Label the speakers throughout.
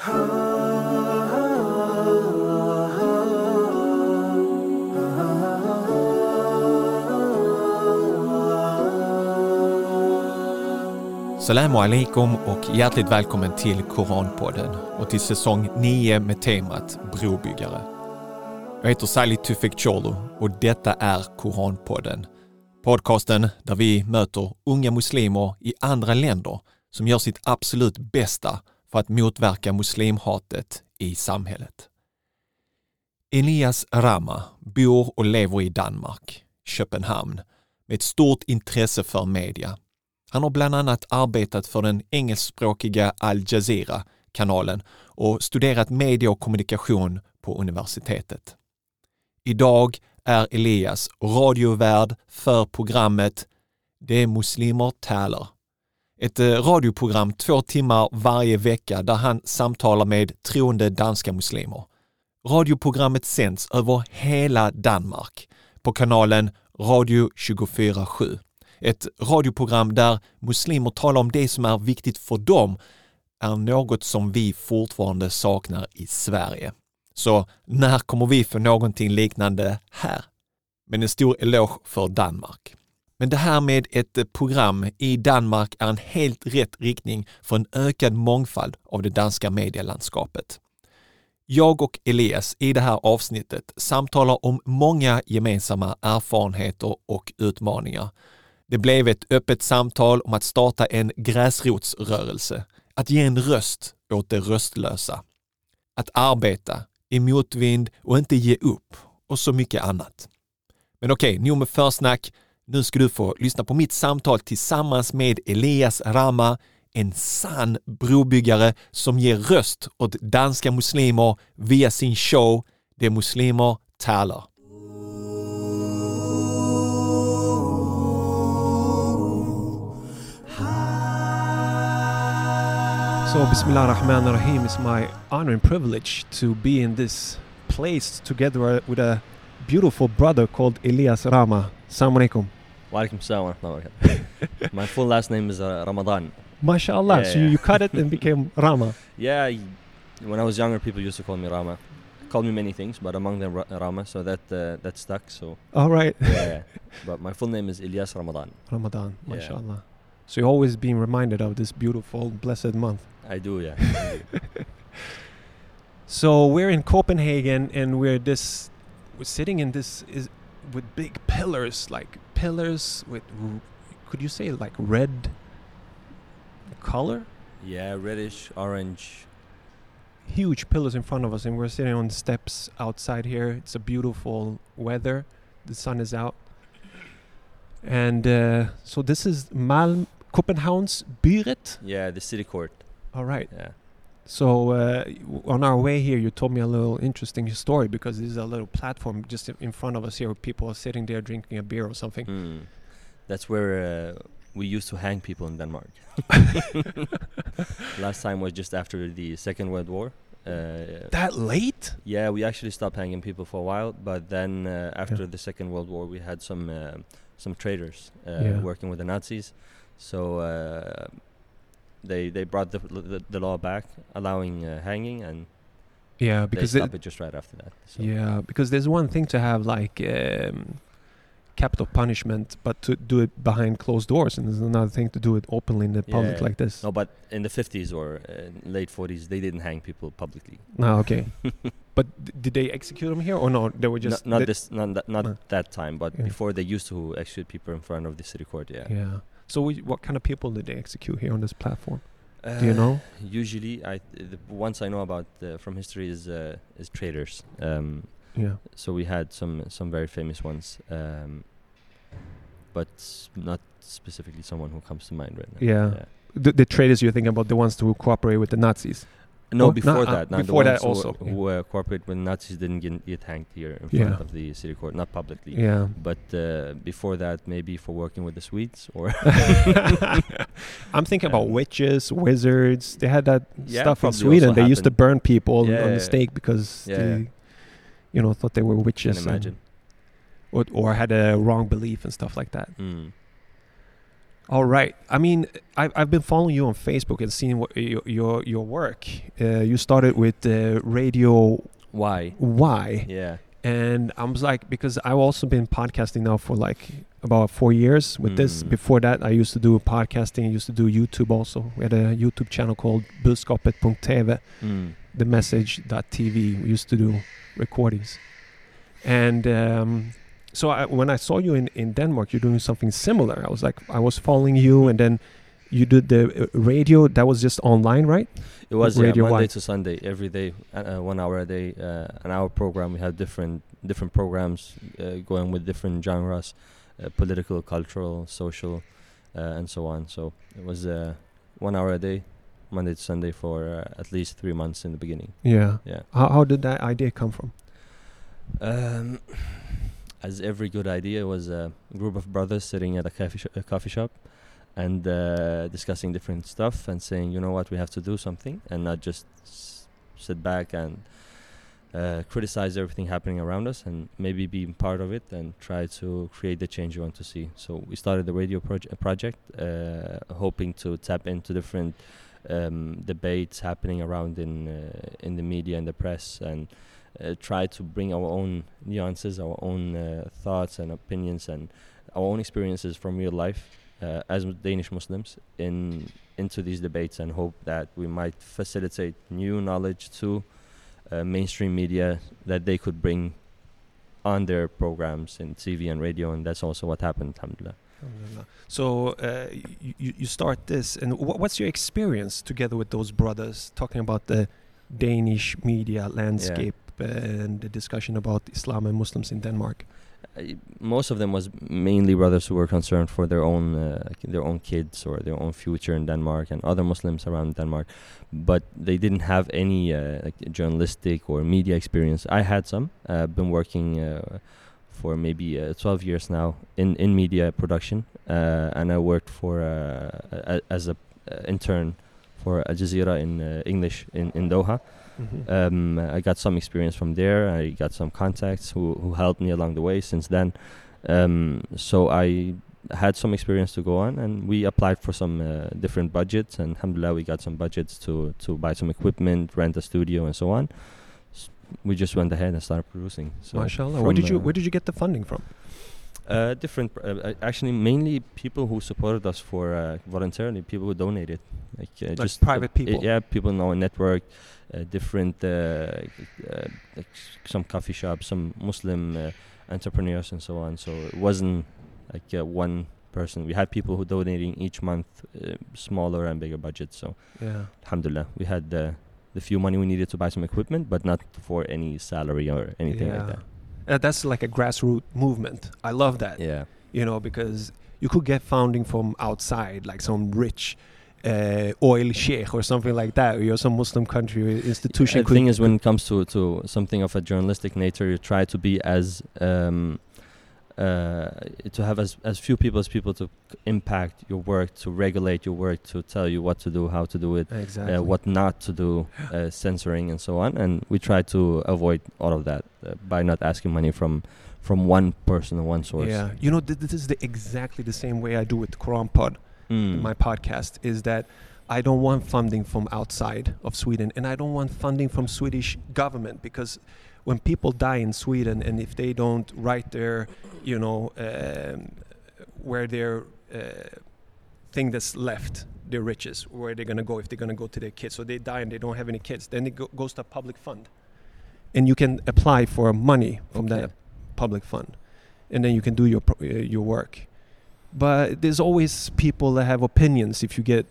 Speaker 1: Salam alaikum och hjärtligt välkommen till Koranpodden och till säsong 9 med temat Brobyggare. Jag heter Salih Tufek Cholo och detta är Koranpodden. Podcasten där vi möter unga muslimer i andra länder som gör sitt absolut bästa för att motverka muslimhatet i samhället. Elias Rama bor och lever i Danmark, Köpenhamn, med ett stort intresse för media. Han har bland annat arbetat för den engelskspråkiga Al Jazeera-kanalen och studerat media och kommunikation på universitetet. Idag är Elias radiovärd för programmet Det muslimer talar. Ett eh, radioprogram två timmar varje vecka där han samtalar med troende danska muslimer. Radioprogrammet sänds över hela Danmark på kanalen Radio 24-7. Ett radioprogram där muslimer talar om det som är viktigt för dem är något som vi fortfarande saknar i Sverige. Så när kommer vi få någonting liknande här? Men en stor eloge för Danmark. Men det här med ett eh, program i Danmark är en helt rätt riktning för en ökad mångfald av det danska medielandskapet. Jag och Elias i det här avsnittet samtalar om många gemensamma erfarenheter och utmaningar. Det blev ett öppet samtal om att starta en gräsrotsrörelse, att ge en röst åt det röstlösa, att arbeta i motvind och inte ge upp och så mycket annat. Men okej, nog med försnack. Nu ska du få lyssna på mitt samtal tillsammans med Elias Rama, en sann brobyggare som ger röst åt danska muslimer via sin show De muslimer talar.
Speaker 2: So, Bismillah ar-Rahman ar-Rahim, it's my honor and privilege to be in this place together with a beautiful brother called Elias Rama. Assalamu alaikum.
Speaker 3: Walaikum salam wa. My full last name is uh, Ramadan.
Speaker 2: MashaAllah.
Speaker 3: Yeah,
Speaker 2: so you,
Speaker 3: yeah.
Speaker 2: you cut it and became Rama.
Speaker 3: Yeah, when I was younger, people used to call me Rama. Called me many things, but among them Ra- Rama, so that uh, that stuck. So
Speaker 2: All right.
Speaker 3: yeah, but my full name is Ilyas Ramadan.
Speaker 2: Ramadan. MashaAllah. So you're always being reminded of this beautiful, blessed month.
Speaker 3: I do, yeah. I do.
Speaker 2: So we're in Copenhagen and we're this we're sitting in this is with big pillars like pillars with could you say like red color
Speaker 3: yeah, reddish, orange.
Speaker 2: huge pillars in front of us and we're sitting on steps outside here it's a beautiful weather the sun is out and uh, so this is Malm Copenhagen's Byret
Speaker 3: Yeah, the city court.
Speaker 2: all right
Speaker 3: Yeah.
Speaker 2: So uh, on our way here, you told me a little interesting story because there's a little platform just in- front of us here where people are sitting there drinking a beer or something.
Speaker 3: Hmm. That's where uh, we used to hang people in Denmark. Last time was just after the Second World War. Uh,
Speaker 2: That late?
Speaker 3: Yeah, we actually stopped hanging people for a while, but then uh, after the Second World War, we had some uh, some traitors uh,
Speaker 2: Yeah.
Speaker 3: working with the Nazis. So uh, they they brought the, the the law back, allowing uh, hanging, and
Speaker 2: Yeah, because
Speaker 3: stopped it just right after that. So
Speaker 2: yeah, because there's one thing to have like um, capital punishment, but to do it behind closed doors, and there's another thing to do it openly in the public
Speaker 3: Yeah.
Speaker 2: like this.
Speaker 3: No, but in the 50s or uh, late 40s, they didn't hang people publicly.
Speaker 2: No, okay. but d- did they execute them here or no? They were just
Speaker 3: not not this, not that, not
Speaker 2: Uh,
Speaker 3: that time, but
Speaker 2: yeah.
Speaker 3: before they used to execute people in front of the city court. Yeah.
Speaker 2: Yeah. So we, what kind of people did they execute here on this platform?
Speaker 3: Uh,
Speaker 2: Do you know?
Speaker 3: Usually, I the ones I know about uh, from history is uh, is traders. Um,
Speaker 2: Yeah.
Speaker 3: so we had some some very famous ones, um, but not specifically someone who comes to mind right now.
Speaker 2: Yeah. The, the traders you're thinking about, the ones who cooperate with the Nazis.
Speaker 3: No,
Speaker 2: Oh,
Speaker 3: before
Speaker 2: uh,
Speaker 3: that. not
Speaker 2: before that also,
Speaker 3: Who, who uh, cooperate with Nazis didn't get, get hanged here in
Speaker 2: Yeah.
Speaker 3: front of the city court, not publicly.
Speaker 2: Yeah.
Speaker 3: But uh, before that, maybe for working with the Swedes or
Speaker 2: I'm thinking about witches, wizards. They had that
Speaker 3: Yeah,
Speaker 2: stuff in Sweden. They used to burn people on-
Speaker 3: Yeah, yeah,
Speaker 2: the stake because
Speaker 3: Yeah,
Speaker 2: they,
Speaker 3: yeah.
Speaker 2: you know, thought they were witches and-
Speaker 3: imagine.
Speaker 2: or, or had a wrong belief and stuff like that.
Speaker 3: Mm.
Speaker 2: All right. I mean, I've, I've been following you on Facebook and seeing what your your, your work. Uh, you started with uh, Radio
Speaker 3: Why?
Speaker 2: Why?
Speaker 3: Yeah.
Speaker 2: and I was like, because I've also been podcasting now for like about four years with this.
Speaker 3: Mm.
Speaker 2: Before that, I used to do podcasting. I used to do YouTube also. We had a YouTube channel called Budskapet.tv,
Speaker 3: Mm.
Speaker 2: the message.tv. We used to do recordings. And um, so I, when I saw you in, in Denmark, you're doing something similar. I was like, I was following you, and then you did the uh, radio. That was just online, right?
Speaker 3: It was yeah, Monday to Sunday, every day, uh, uh, one hour a day, uh, an hour program. We had different different programs uh, going with different genres, uh, political, cultural, social, uh, and so on. So it was uh, one hour a day, Monday to Sunday for uh, at least three months in the beginning.
Speaker 2: Yeah.
Speaker 3: Yeah.
Speaker 2: How, how did that idea come from?
Speaker 3: Um, as every good idea was a group of brothers sitting at a coffee, sh- a coffee shop and uh, discussing different stuff and saying, you know what, we have to do something and not just s- sit back and uh, criticize everything happening around us and maybe be part of it and try to create the change you want to see. So we started the radio proje- project, uh, hoping to tap into different um, debates happening around in uh, in the media and the press and uh, try to bring our own nuances, our own uh, thoughts and opinions, and our own experiences from real life uh, as Danish Muslims in into these debates, and hope that we might facilitate new knowledge to uh, mainstream media that they could bring on their programs in TV and radio, and that's also what happened. Alhamdulillah.
Speaker 2: So uh, you, you start this, and wh- what's your experience together with those brothers talking about the Danish media landscape and the discussion about Islam and Muslims in Denmark?
Speaker 3: most of them was mainly brothers who were concerned for their own uh, their own kids or their own future in Denmark and other Muslims around Denmark, but they didn't have any uh, like journalistic or media experience. I had some. Uh, been working uh, for maybe uh, 12 years now in in media production, uh, and I worked for a, as a intern for Al Jazeera in English in in Doha.
Speaker 2: Mhm.
Speaker 3: Um, I got some experience from there. I got some contacts who, who helped me along the way since then. Um, so I had some experience to go on, and we applied for some uh, different budgets. And alhamdulillah, we got some budgets to, to buy some equipment, rent a studio, and so on. S- we just went ahead and started producing. So
Speaker 2: Mashallah. Where did you
Speaker 3: uh,
Speaker 2: Where did you get the funding from?
Speaker 3: Uh, different, pr- uh, uh, actually, mainly people who supported us for uh, voluntarily, people who donated, like, uh,
Speaker 2: Like
Speaker 3: just
Speaker 2: private people?
Speaker 3: yeah, people in our network, uh, different, uh, uh, like some coffee shops, some Muslim uh, entrepreneurs, and so on. So it wasn't like uh, one person. We had people who donating each month, uh, smaller and bigger budgets. So
Speaker 2: Yeah.
Speaker 3: alhamdulillah, we had the few money we needed to buy some equipment, but not for any salary or anything
Speaker 2: yeah.
Speaker 3: like that.
Speaker 2: Uh, that's like a grassroots movement. I love that.
Speaker 3: Yeah.
Speaker 2: You know, because you could get funding from outside, like some rich uh, oil sheikh or something like that, or some Muslim country institution.
Speaker 3: The thing is, when it comes to, to something of a journalistic nature, you try to be as um, uh, to have as, as few people as people to impact your work, to regulate your work, to tell you what to do, how to do it,
Speaker 2: exactly.
Speaker 3: uh, what not to do, uh, censoring and so on. And we try to avoid all of that uh, by not asking money from from one person or one source.
Speaker 2: Yeah, you know, th- this is the, exactly the same way I do with Quran Pod,
Speaker 3: Mm.
Speaker 2: my podcast. Is that I don't want funding from outside of Sweden, and I don't want funding from Swedish government because when people die in Sweden, and if they don't write their, you know, um, where their uh, thing that's left, their riches, where they're gonna go if they're gonna go to their kids. So they die and they don't have any kids, then it go- goes to a public fund, and you can apply for money from
Speaker 3: Okay.
Speaker 2: that public fund, and then you can do your pro- uh, your work. But there's always people that have opinions if you get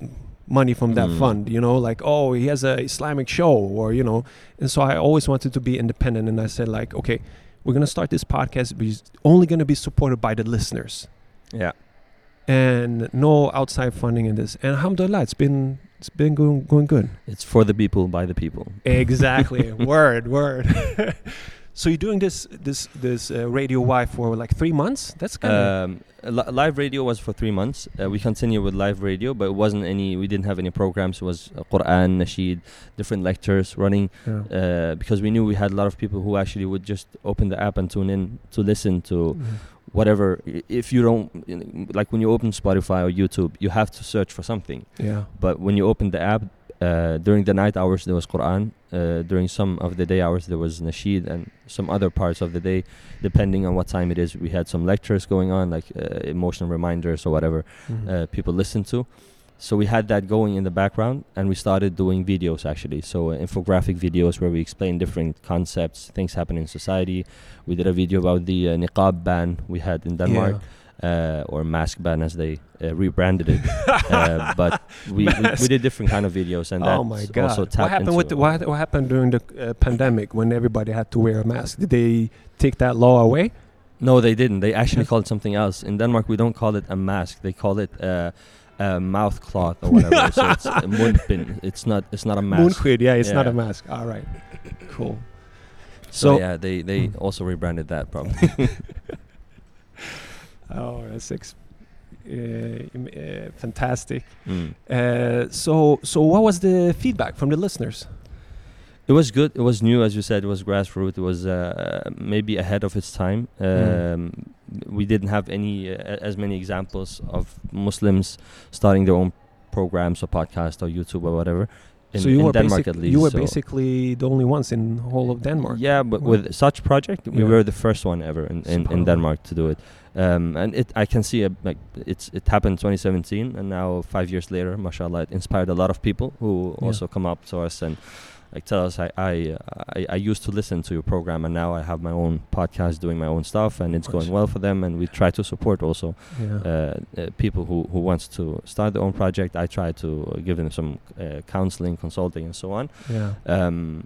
Speaker 2: money from that
Speaker 3: Mm.
Speaker 2: fund, you know, like oh he has a Islamic show or you know, and so I always wanted to be independent, and I said like okay, we're gonna start this podcast, but it's only gonna be supported by the listeners
Speaker 3: Yeah.
Speaker 2: and no outside funding in this. And alhamdulillah, it's been it's been going going good.
Speaker 3: It's for the people, by the people.
Speaker 2: Exactly. word, word. so you're doing this this this uh, radio Y for like three months? That's kind of
Speaker 3: Um, li- live radio was for three months. Uh, we continued with live radio, but it wasn't any. We didn't have any programs. It was uh, Quran, Nasheed, different lectures running. Uh, because we knew we had a lot of people who actually would just open the app and tune in to listen to whatever. If you don't like when you open Spotify or YouTube, you have to search for something.
Speaker 2: Yeah.
Speaker 3: But when you open the app, uh, during the night hours there was Quran. Uh, during some of the day hours there was Nasheed, and some other parts of the day, depending on what time it is, we had some lectures going on, like uh, emotional reminders or whatever
Speaker 2: Mhm.
Speaker 3: uh, people listen to. So we had that going in the background, and we started doing videos actually. So uh, infographic videos where we explain different concepts, things happen in society. We did a video about the uh, niqab ban we had in Denmark, uh, or mask ban as they uh, rebranded it. uh, but we, we, we did different kind of videos, and that
Speaker 2: oh my god!
Speaker 3: also
Speaker 2: what
Speaker 3: tapped
Speaker 2: happened
Speaker 3: into
Speaker 2: with the, what, what happened during the uh, pandemic when everybody had to wear a mask? Did they take that law away?
Speaker 3: No, they didn't. They actually called it something else. In Denmark, we don't call it a mask. They call it uh, a mouth cloth or whatever. so it's a mundbind. It's not. It's not a mask.
Speaker 2: Moonquid, yeah, it's not a mask. All right, cool.
Speaker 3: So,
Speaker 2: So-
Speaker 3: yeah, they they
Speaker 2: Mm.
Speaker 3: also rebranded that probably.
Speaker 2: Oh, that's ex- fantastic.
Speaker 3: Mm.
Speaker 2: Uh, so, so what was the feedback from the listeners?
Speaker 3: It was good. It was new, as you said. It was grassroots. It was uh, maybe ahead of its time. Um,
Speaker 2: Mm.
Speaker 3: We didn't have any uh, as many examples of Muslims starting their own programs or podcast or YouTube or whatever. In,
Speaker 2: so you
Speaker 3: in
Speaker 2: were
Speaker 3: Denmark, at least.
Speaker 2: you were
Speaker 3: so-
Speaker 2: basically the only ones in the whole of Denmark.
Speaker 3: Yeah, but with such project, we
Speaker 2: Yeah.
Speaker 3: were the first one ever in, in, in Denmark to do it. Um, and it, I can see a, like it's it happened 2017, and now five years later, mashallah, it inspired a lot of people who
Speaker 2: Yeah.
Speaker 3: also come up to us and like tell us I I, uh, I I used to listen to your program, and now I have my own podcast, doing my own stuff, and it's going well for them. And we try to support also
Speaker 2: Yeah.
Speaker 3: uh, uh, people who, who wants to start their own project. I try to give them some uh, counseling, consulting, and so on.
Speaker 2: yeah.
Speaker 3: Um,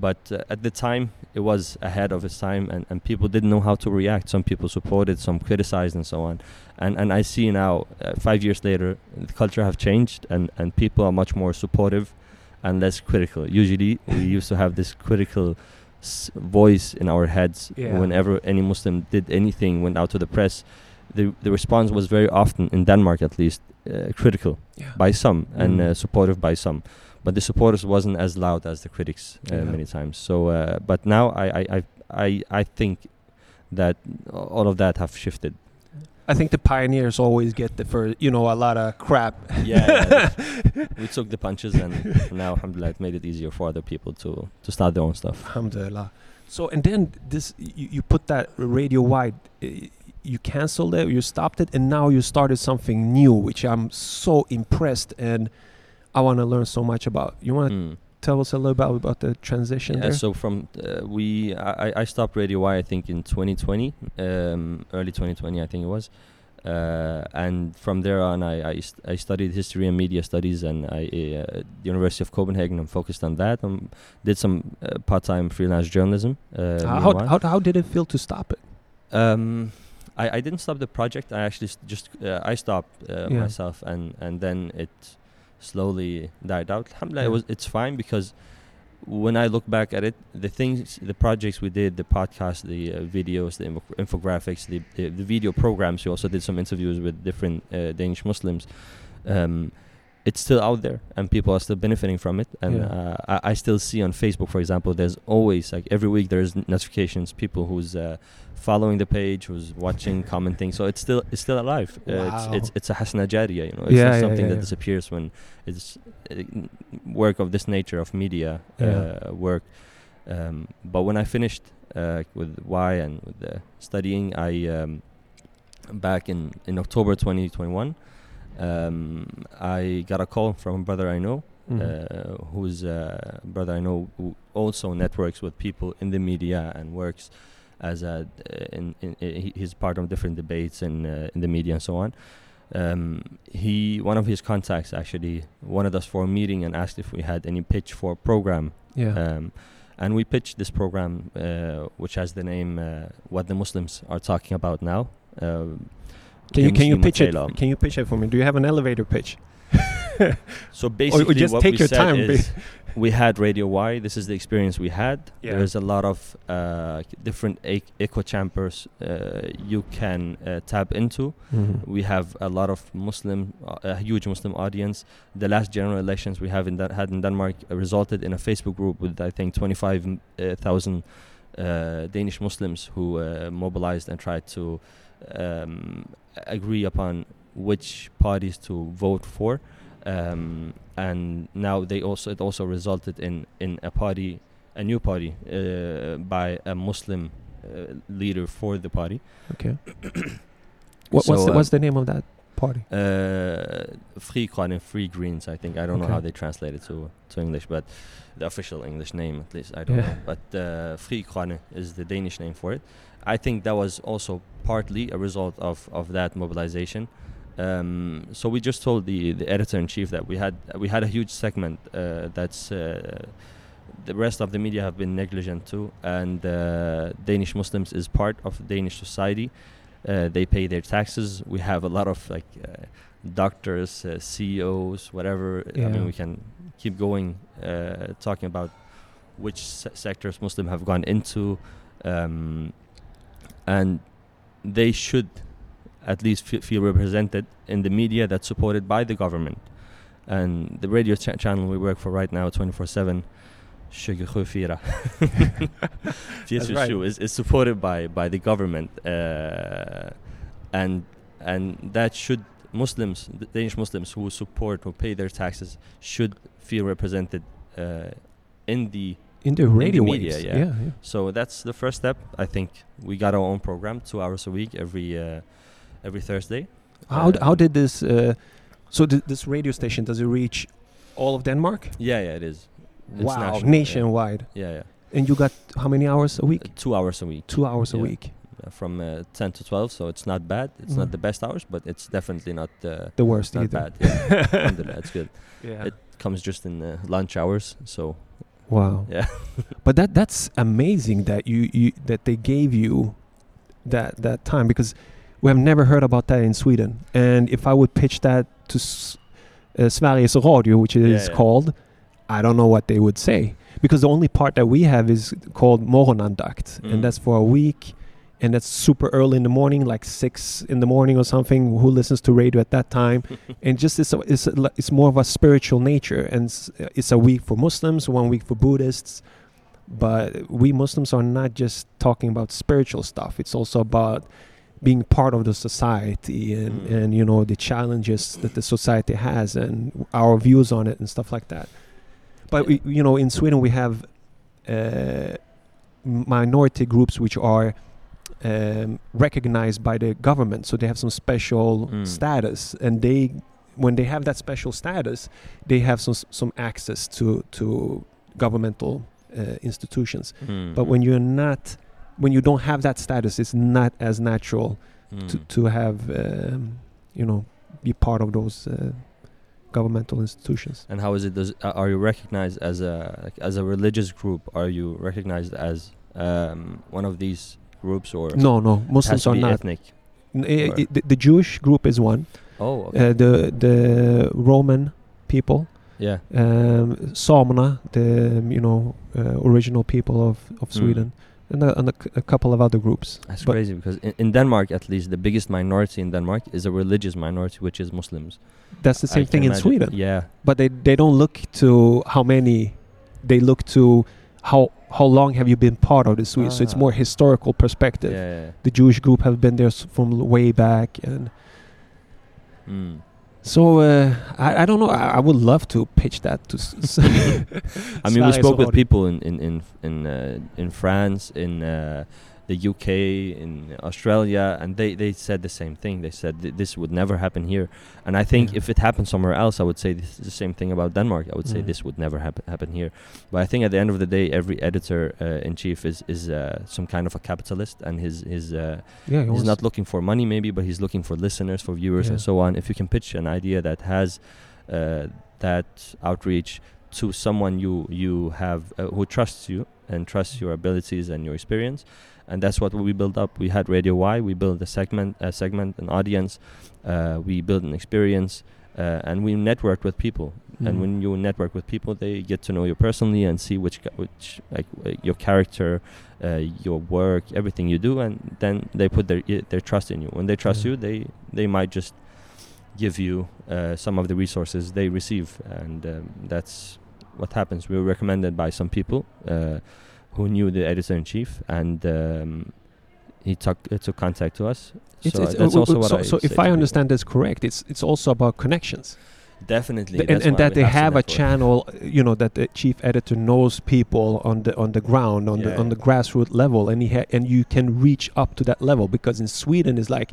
Speaker 3: but uh, at the time, it was ahead of its time, and, and people didn't know how to react. Some people supported, some criticized, and so on. And and I see now, uh, five years later, the culture have changed, and, and people are much more supportive and less critical. Usually, we used to have this critical s- voice in our heads
Speaker 2: Yeah.
Speaker 3: whenever any Muslim did anything, went out to the press. The the response was very often in Denmark, at least, uh, critical
Speaker 2: yeah.
Speaker 3: by some and
Speaker 2: Mm.
Speaker 3: uh, supportive by some but the supporters wasn't as loud as the critics uh,
Speaker 2: Yeah.
Speaker 3: many times so uh, but now I, I I I think that all of that have shifted
Speaker 2: I think the pioneers always get the first, you know, a lot of crap.
Speaker 3: yeah, yeah we took the punches and now alhamdulillah it made it easier for other people to to start their own stuff
Speaker 2: Alhamdulillah. So and then this, you, you put that radio wide. uh, You canceled it, you stopped it, and now you started something new, which I'm so impressed and I want to learn so much about. You want to
Speaker 3: Mm.
Speaker 2: tell us a little bit about the transition
Speaker 3: Yeah,
Speaker 2: there?
Speaker 3: so from uh, we I, I- stopped Radio Y I think in 2020 um, early 2020 I think it was uh, and from there on I I, st- I studied history and media studies and I uh, at the University of Copenhagen I'm focused on that um, did some uh, part-time freelance journalism uh,
Speaker 2: Uh, how, how how did it feel to stop it?
Speaker 3: Um, I, I didn't stop the project. I actually s- just uh, I stopped uh,
Speaker 2: Yeah.
Speaker 3: myself, and and then it slowly died out. Alhamdulillah,
Speaker 2: Yeah.
Speaker 3: it was it's fine because when I look back at it, the things, the projects we did, the podcast, the uh, videos, the info- infographics, the, the the video programs. We also did some interviews with different uh, Danish Muslims. Um, it's still out there, and people are still benefiting from it. And
Speaker 2: Yeah.
Speaker 3: uh, I, I still see on Facebook, for example, there's always like every week there's notifications, people who's uh, following the page, who's watching, commenting. So it's still it's still alive. Uh,
Speaker 2: Wow.
Speaker 3: it's, it's it's a jariya, you know. It's
Speaker 2: Yeah,
Speaker 3: not
Speaker 2: yeah,
Speaker 3: something that disappears when it's uh, work of this nature of media uh, work. Um, but when I finished uh, with why and with the studying, I um, back in in October 2021, um, I got a call from a brother I know
Speaker 2: Mhm.
Speaker 3: uh, who's a brother I know who also networks with people in the media and works as a uh, in, in, i he's part of different debates in uh, in the media and so on. Um, he one of his contacts actually wanted us for a meeting and asked if we had any pitch for a program.
Speaker 2: yeah.
Speaker 3: Um, and we pitched this program, uh, which has the name uh, "What the Muslims Are Talking About Now." Uh,
Speaker 2: can you can you pitch it? Can you pitch it for me? Do you have an elevator pitch?
Speaker 3: So basically,
Speaker 2: just
Speaker 3: what
Speaker 2: take
Speaker 3: we
Speaker 2: your
Speaker 3: said
Speaker 2: time,
Speaker 3: is we had Radio Y. This is the experience we had.
Speaker 2: Yeah.
Speaker 3: There's a lot of uh, different echo chambers uh, you can uh, tap into.
Speaker 2: Mhm.
Speaker 3: We have a lot of Muslim, uh, a huge Muslim audience. The last general elections we have in that had in Denmark uh, resulted in a Facebook group with I think 25,000 uh, Danish Muslims who uh, mobilized and tried to um, agree upon which parties to vote for, um, and now they also it also resulted in in a party, a new party uh, by a Muslim uh, leader for the party.
Speaker 2: Okay. what,
Speaker 3: So,
Speaker 2: what's the,
Speaker 3: uh,
Speaker 2: what's the name of that party?
Speaker 3: Uh, Frie Grønne and Free Greens, I think. I don't know how they translate it to to English, but the official English name, at least, I don't
Speaker 2: Yeah.
Speaker 3: know. But uh, Frie Grønne is the Danish name for it. I think that was also partly a result of of that mobilization. Um, so we just told the the editor in chief that we had we had a huge segment uh, that's. Uh, the rest of the media have been negligent too, and uh, Danish Muslims is part of Danish society. Uh, they pay their taxes. We have a lot of like uh, doctors, uh, CEOs, whatever. I mean, we can keep going uh, talking about which se- sectors Muslim have gone into, um, and they should at least fe- feel represented in the media that's supported by the government. And the radio cha- channel we work for right now, 24 7, Shugurfira.
Speaker 2: That's right.
Speaker 3: is, is supported by, by the government. Uh, and and that should Muslims, the Danish Muslims who support, who pay their taxes, should feel represented uh, in the
Speaker 2: In the radio
Speaker 3: media,
Speaker 2: waves.
Speaker 3: yeah.
Speaker 2: yeah. yeah.
Speaker 3: so that's the first step. I think we got our own program, two hours a week, every uh, every Thursday.
Speaker 2: How, d-
Speaker 3: Uh,
Speaker 2: how did this? Uh, so th- this radio station does it reach all of Denmark?
Speaker 3: Yeah, yeah, it is. It's
Speaker 2: wow,
Speaker 3: national, yeah.
Speaker 2: nationwide.
Speaker 3: Yeah, yeah.
Speaker 2: And you got how many hours a week?
Speaker 3: Uh, two hours a week
Speaker 2: Two hours a week.
Speaker 3: uh, from uh, ten to twelve, so it's not bad. It's
Speaker 2: Mhm.
Speaker 3: not the best hours, but it's definitely not uh,
Speaker 2: The worst
Speaker 3: not
Speaker 2: either.
Speaker 3: bad. Yeah, it's good.
Speaker 2: yeah.
Speaker 3: It comes just in uh, lunch hours, so
Speaker 2: wow.
Speaker 3: yeah.
Speaker 2: But that that's amazing that you, you that they gave you that that time because we have never heard about that in Sweden. And if I would pitch that to S- uh, Sveriges Radio, which it is
Speaker 3: Yeah, yeah.
Speaker 2: called, I don't know what they would say because the only part that we have is called morgonandakt,
Speaker 3: Mm.
Speaker 2: and that's for a week. And that's super early in the morning, like six in the morning or something. Who listens to radio at that time? and just it's a, it's a, it's more of a spiritual nature and it's, it's a week for muslims one week for buddhists but we muslims are not just talking about spiritual stuff it's also about being part of the society and
Speaker 3: Mm.
Speaker 2: and you know the challenges that the society has and our views on it and stuff like that but we, you know in sweden we have uh, minority groups which are um, recognized by the government so they have some special
Speaker 3: Mm.
Speaker 2: status and they when they have that special status they have some some access to to governmental uh, institutions
Speaker 3: Mm.
Speaker 2: but when you're not when you don't have that status it's not as natural to,
Speaker 3: Mm.
Speaker 2: to have um, you know be part of those uh, governmental institutions
Speaker 3: And how is it? Does uh, are you recognized as a as a religious group? Are you recognized as um, one of these groups, or
Speaker 2: no no muslims are not
Speaker 3: ethnic?
Speaker 2: N- i-
Speaker 3: or-
Speaker 2: the, the jewish group is one
Speaker 3: Oh, okay.
Speaker 2: uh, the the roman people
Speaker 3: yeah.
Speaker 2: um, Samana, the um, you know uh, original people of, of
Speaker 3: Mm.
Speaker 2: Sweden, and, a, and a, c- a couple of other groups.
Speaker 3: That's
Speaker 2: But-
Speaker 3: crazy because in, in Denmark, at least, the biggest minority in Denmark is a religious minority, which is Muslims.
Speaker 2: That's the same
Speaker 3: can
Speaker 2: thing in. Sweden,
Speaker 3: Yeah.
Speaker 2: but they they don't look to how many, they look to how how long have you been part of the Sweden. So it's
Speaker 3: Ah.
Speaker 2: more historical perspective.
Speaker 3: Yeah. yeah.
Speaker 2: The Jewish group have been there s- from way back, and
Speaker 3: Mm.
Speaker 2: so uh, I I don't know. I, I would love to pitch that to.
Speaker 3: I mean, we spoke with people in in in in, uh, in France, in uh, the UK, in Australia, and they, they said the same thing. They said th- this would never happen here. And I think
Speaker 2: Yeah.
Speaker 3: if it happened somewhere else, I would say this is the same thing about Denmark. I would say
Speaker 2: Mm.
Speaker 3: this would never happen happen here. But I think at the end of the day, every editor uh, in chief is is uh, some kind of a capitalist, and his his uh,
Speaker 2: Yeah, he
Speaker 3: he's not looking for money maybe but he's looking for listeners for viewers and so on if you can pitch an idea that has uh, that outreach to someone you you have uh, who trusts you and trusts your abilities and your experience and that's what we built up. We had radio y. We built a segment a segment an audience. Uh, we built an experience uh, and we networked with people. And
Speaker 2: Mm.
Speaker 3: when you network with people they get to know you personally and see which which like uh, your character uh, your work everything you do and then they put their their trust in you. When they trust
Speaker 2: Yeah.
Speaker 3: you they they might just give you uh, some of the resources they receive. And um, that's what happens. We were recommended by some people uh, who knew the editor in chief, and um, he took uh, took contact to us.
Speaker 2: It's,
Speaker 3: so
Speaker 2: it's,
Speaker 3: that's
Speaker 2: uh,
Speaker 3: also what
Speaker 2: so,
Speaker 3: I
Speaker 2: so if I
Speaker 3: people.
Speaker 2: understand this correct, it's it's also about connections.
Speaker 3: definitely,
Speaker 2: Th- and, and that they
Speaker 3: to
Speaker 2: have a channel, uh, you know, that the chief editor knows people on the on the ground, on the
Speaker 3: Yeah,
Speaker 2: on the grassroots level, and he ha- and you can reach up to that level because in Sweden it's like,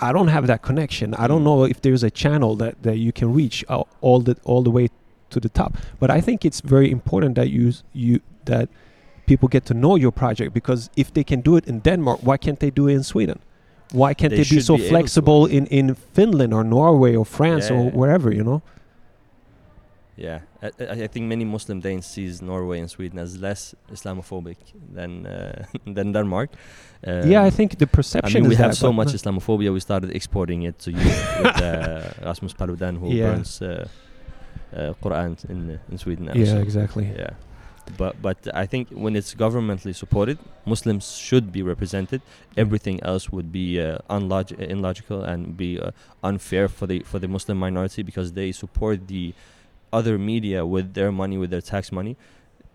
Speaker 2: I don't have that connection. I don't
Speaker 3: Mm.
Speaker 2: know if there's a channel that that you can reach all, all the all the way to the top. But I think it's very important that you you that people get to know your project because if they can do it in Denmark, why can't they do it in Sweden? Why can't
Speaker 3: They
Speaker 2: they, be so
Speaker 3: be
Speaker 2: flexible in, in Finland or Norway or France
Speaker 3: Yeah,
Speaker 2: or
Speaker 3: yeah.
Speaker 2: wherever, you know?
Speaker 3: Yeah, I, I I think many Muslim Danes sees Norway and Sweden as less Islamophobic than uh, than Denmark. Um,
Speaker 2: yeah, I think the
Speaker 3: I
Speaker 2: perception
Speaker 3: mean, we have so much Islamophobia. We started exporting it to you with uh, Rasmus Paludan, who
Speaker 2: Yeah.
Speaker 3: burns uh, uh, Quran in in Sweden.
Speaker 2: Yeah, exactly.
Speaker 3: Yeah, but but I think when it's governmentally supported, Muslims should be represented. Everything else would be uh, unlog- illogical and be uh, unfair for the for the Muslim minority because they support the other media with their money, with their tax money.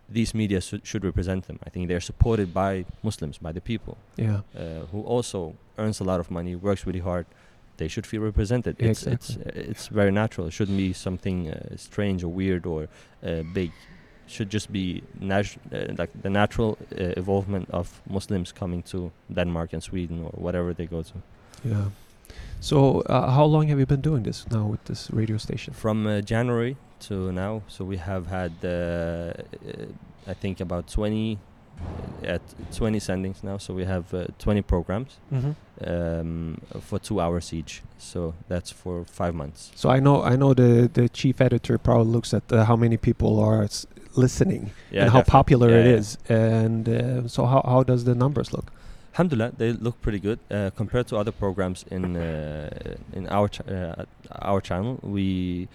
Speaker 3: These media should should represent them. I think they're supported by Muslims, by the people
Speaker 2: Yeah.
Speaker 3: uh, who also earns a lot of money, works really hard, they should feel represented.
Speaker 2: Yeah,
Speaker 3: it's it's uh, it's very natural. It shouldn't be something uh, strange or weird or uh, big. Should just be natu- uh, like the natural uh, evolvement of Muslims coming to Denmark and Sweden or whatever they go to.
Speaker 2: Yeah. So, uh, how long have you been doing this now with this radio station?
Speaker 3: From uh, January to now, so we have had uh, uh, I think about 20 at 20 sendings now. So we have uh, 20 programs.
Speaker 2: Mm-hmm.
Speaker 3: um, for two hours each. So that's for five months.
Speaker 2: So I know, I know the the chief editor probably looks at how many people are s- listening and how
Speaker 3: definitely.
Speaker 2: popular
Speaker 3: Yeah,
Speaker 2: it
Speaker 3: yeah.
Speaker 2: is, and uh, so how how does the numbers look?
Speaker 3: Alhamdulillah, they look pretty good uh, compared to other programs in uh, in our ch- uh, our channel. We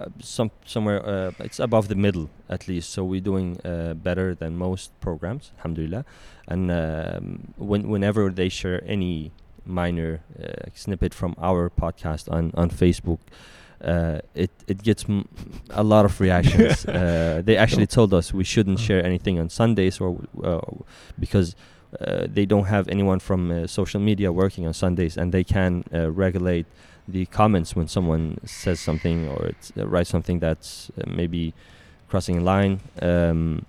Speaker 3: uh, some somewhere uh, it's above the middle at least, so we're doing uh, better than most programs. Alhamdulillah, and um, when whenever they share any minor uh, snippet from our podcast on on Facebook. Uh, it it gets m- a lot of reactions. uh, they actually told us we shouldn't share anything on Sundays or uh, because uh, they don't have anyone from uh, social media working on Sundays, and they can uh, regulate the comments when someone says something or uh, writes something that's uh, maybe crossing a line. Um,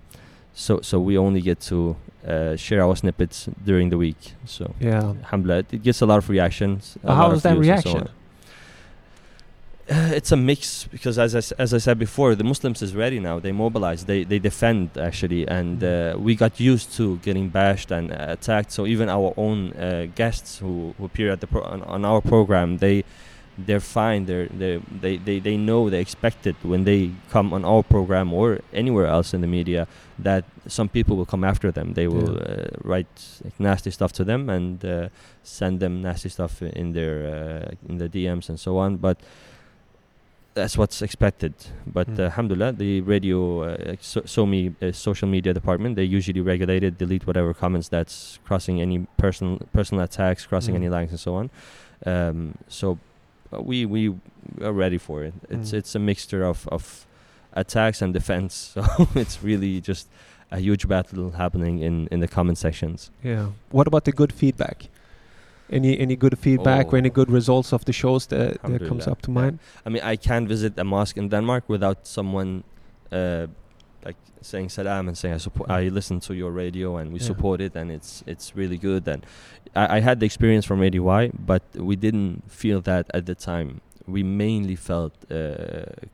Speaker 3: so so we only get to uh, share our snippets during the week. So
Speaker 2: Yeah.
Speaker 3: alhamdulillah, it gets a lot of reactions.
Speaker 2: How
Speaker 3: of
Speaker 2: that
Speaker 3: so
Speaker 2: reaction?
Speaker 3: on. Uh, it's a mix because as I, as I said before the Muslims is ready now. They mobilize. They, they defend actually and uh, we got used to getting bashed and uh, attacked. So even our own uh, guests who, who appear at the pro- on, on our program they they're fine. They're, they're they, they they know they expect it when they come on our program or anywhere else in the media that some people will come after them. They will
Speaker 2: Yeah.
Speaker 3: uh, write like, nasty stuff to them and uh, send them nasty stuff in their uh, in the DMs and so on. But that's what's expected. But
Speaker 2: Mm.
Speaker 3: uh, alhamdulillah, the radio, uh, so, so me, uh, social media department, they usually regulate it, delete whatever comments that's crossing any personal personal attacks, crossing
Speaker 2: Mm.
Speaker 3: any lines, and so on. Um, so uh, we we are ready for it. It's
Speaker 2: Mm.
Speaker 3: it's a mixture of of attacks and defense. So it's really just a huge battle happening in in the comment sections.
Speaker 2: Yeah. What about the good feedback? Any any good feedback or any
Speaker 3: Oh.
Speaker 2: good results of the shows that, that comes up to mind?
Speaker 3: I mean, I can't visit a mosque in Denmark without someone uh, like saying salam and saying I support. I listen to your radio and we
Speaker 2: Yeah.
Speaker 3: support it, and it's it's really good. And I, I had the experience from ADY, but we didn't feel that at the time. We mainly felt uh,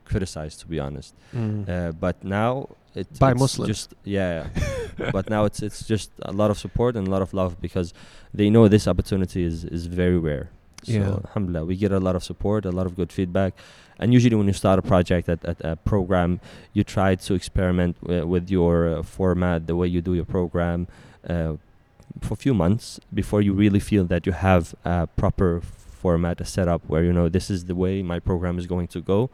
Speaker 3: criticized, to be honest.
Speaker 2: Mm.
Speaker 3: Uh, but now it,
Speaker 2: By
Speaker 3: it's
Speaker 2: Muslims.
Speaker 3: just yeah. but now it's it's just a lot of support and a lot of love because they know this opportunity is is very rare. So
Speaker 2: Yeah.
Speaker 3: alhamdulillah, we get a lot of support, a lot of good feedback, and usually when you start a project at, at a program, you try to experiment w- with your uh, format, the way you do your program, uh, for a few months before you really feel that you have a proper format, a setup where you know this is the way my program is going to go.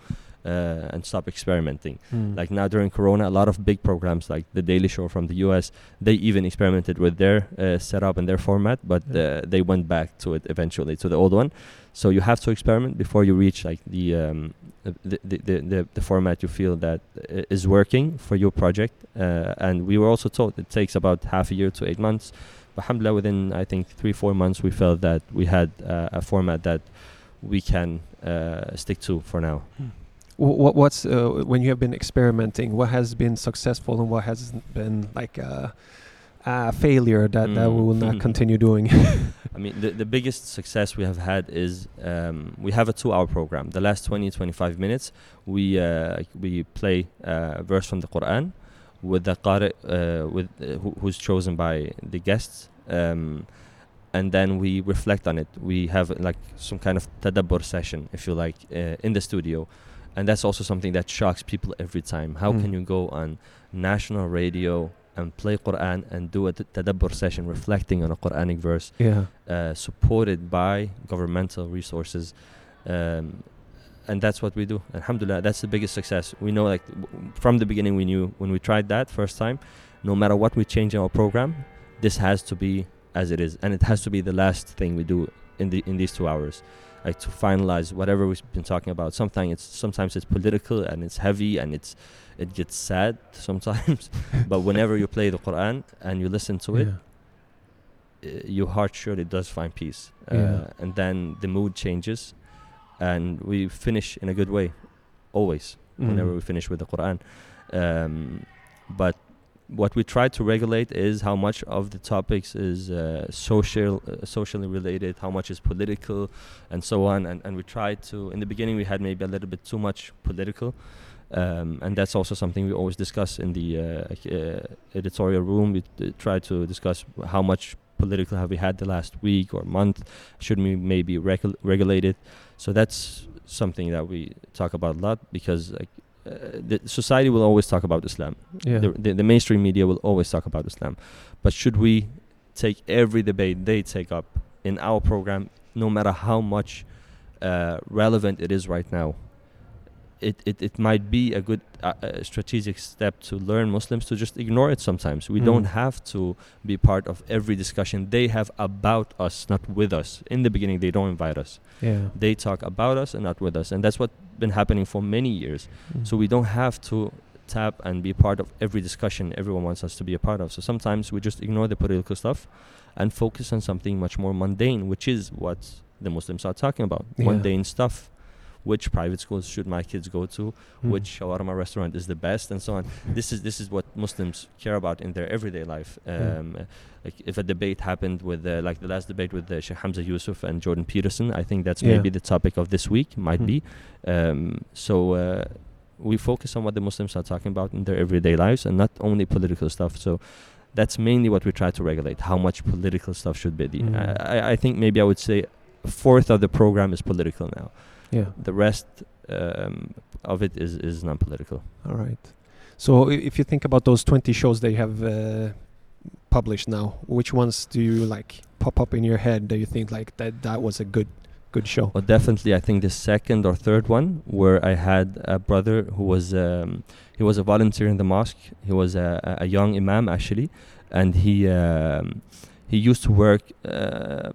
Speaker 3: Uh, and stop experimenting.
Speaker 2: Mm.
Speaker 3: Like now during Corona, a lot of big programs like The Daily Show from the U.S. they even experimented with their uh, setup and their format, but
Speaker 2: Yeah.
Speaker 3: uh, they went back to it eventually to the old one. So you have to experiment before you reach like the um, the, the, the, the the format you feel that uh, is working for your project. Uh, and we were also told it takes about half a year to eight months. But alhamdulillah, within I think three four months, we felt that we had uh, a format that we can uh, stick to for now.
Speaker 2: Wh- what what's uh, when you have been experimenting? What has been successful and what has been like a, a failure that, that we will not
Speaker 3: Mm.
Speaker 2: continue doing?
Speaker 3: I mean, the, the biggest success we have had is um, we have a two-hour program. The last 20, 25 minutes, we uh, we play a verse from the Quran with the qari, uh, with uh, who, who's chosen by the guests, um, and then we reflect on it. We have like some kind of tadabbur session, if you like, uh, in the studio, and that's also something that shocks people every time. How
Speaker 2: Mm.
Speaker 3: can you go on national radio and play Quran and do a tadabbur session reflecting on a Quranic verse?
Speaker 2: yeah.
Speaker 3: uh, supported by governmental resources um, and that's what we do alhamdulillah that's the biggest success we know like w- from the beginning we knew when we tried that first time no matter what we change in our program this has to be as it is and it has to be the last thing we do in the in these two hours like to finalize whatever we've been talking about sometimes it's sometimes it's political and it's heavy and it's it gets sad sometimes but whenever you play the quran and you listen to it
Speaker 2: yeah.
Speaker 3: uh, your heart surely does find peace. Uh,
Speaker 2: Yeah.
Speaker 3: And then the mood changes, and we finish in a good way, always. Whenever
Speaker 2: Mm.
Speaker 3: we finish with the Quran, um, but what we try to regulate is how much of the topics is uh, social, uh, socially related, how much is political, and so on. And and we try to. In the beginning, we had maybe a little bit too much political. Um, and that's also something we always discuss in the uh, uh, editorial room. We uh, try to discuss how much political have we had the last week or month. Should we maybe regu- regulate it? So that's something that we talk about a lot because like, the society will always talk about Islam.
Speaker 2: Yeah.
Speaker 3: The, the, the mainstream media will always talk about Islam. But should we take every debate they take up in our program, no matter how much uh, relevant it is right now? It, it, it might be a good uh, uh, strategic step to learn Muslims to just ignore it sometimes. We
Speaker 2: Mm.
Speaker 3: don't have to be part of every discussion they have about us, not with us. In the beginning, they don't invite us.
Speaker 2: yeah.
Speaker 3: They talk about us and not with us. And that's what's been happening for many years.
Speaker 2: Mm.
Speaker 3: So we don't have to tap and be part of every discussion everyone wants us to be a part of. So sometimes we just ignore the political stuff and focus on something much more mundane, which is what the Muslims are talking about.
Speaker 2: Yeah.
Speaker 3: Mundane stuff. Which private schools should my kids go to?
Speaker 2: Mm.
Speaker 3: Which shawarma restaurant is the best, and so on. This is this is what Muslims care about in their everyday life. Um,
Speaker 2: Mm.
Speaker 3: Like if a debate happened with, uh, like the last debate with uh, Sheikh Hamza Yusuf and Jordan Peterson, I think that's
Speaker 2: Yeah.
Speaker 3: maybe the topic of this week. Might
Speaker 2: Mm.
Speaker 3: be. Um, so uh, we focus on what the Muslims are talking about in their everyday lives and not only political stuff. So that's mainly what we try to regulate how much political stuff should be.
Speaker 2: Mm.
Speaker 3: I, I- I think maybe I would say a fourth of the program is political now.
Speaker 2: Yeah.
Speaker 3: The rest um, of it is, is non political.
Speaker 2: All right. So if you think about those 20 shows they have uh, published now, which ones do you like pop up in your head that you think like that that was a good good show?
Speaker 3: Well, definitely, I think the second or third one where I had a brother who was um, he was a volunteer in the mosque. He was a, a a young imam actually, and he um, he used to work. Uh,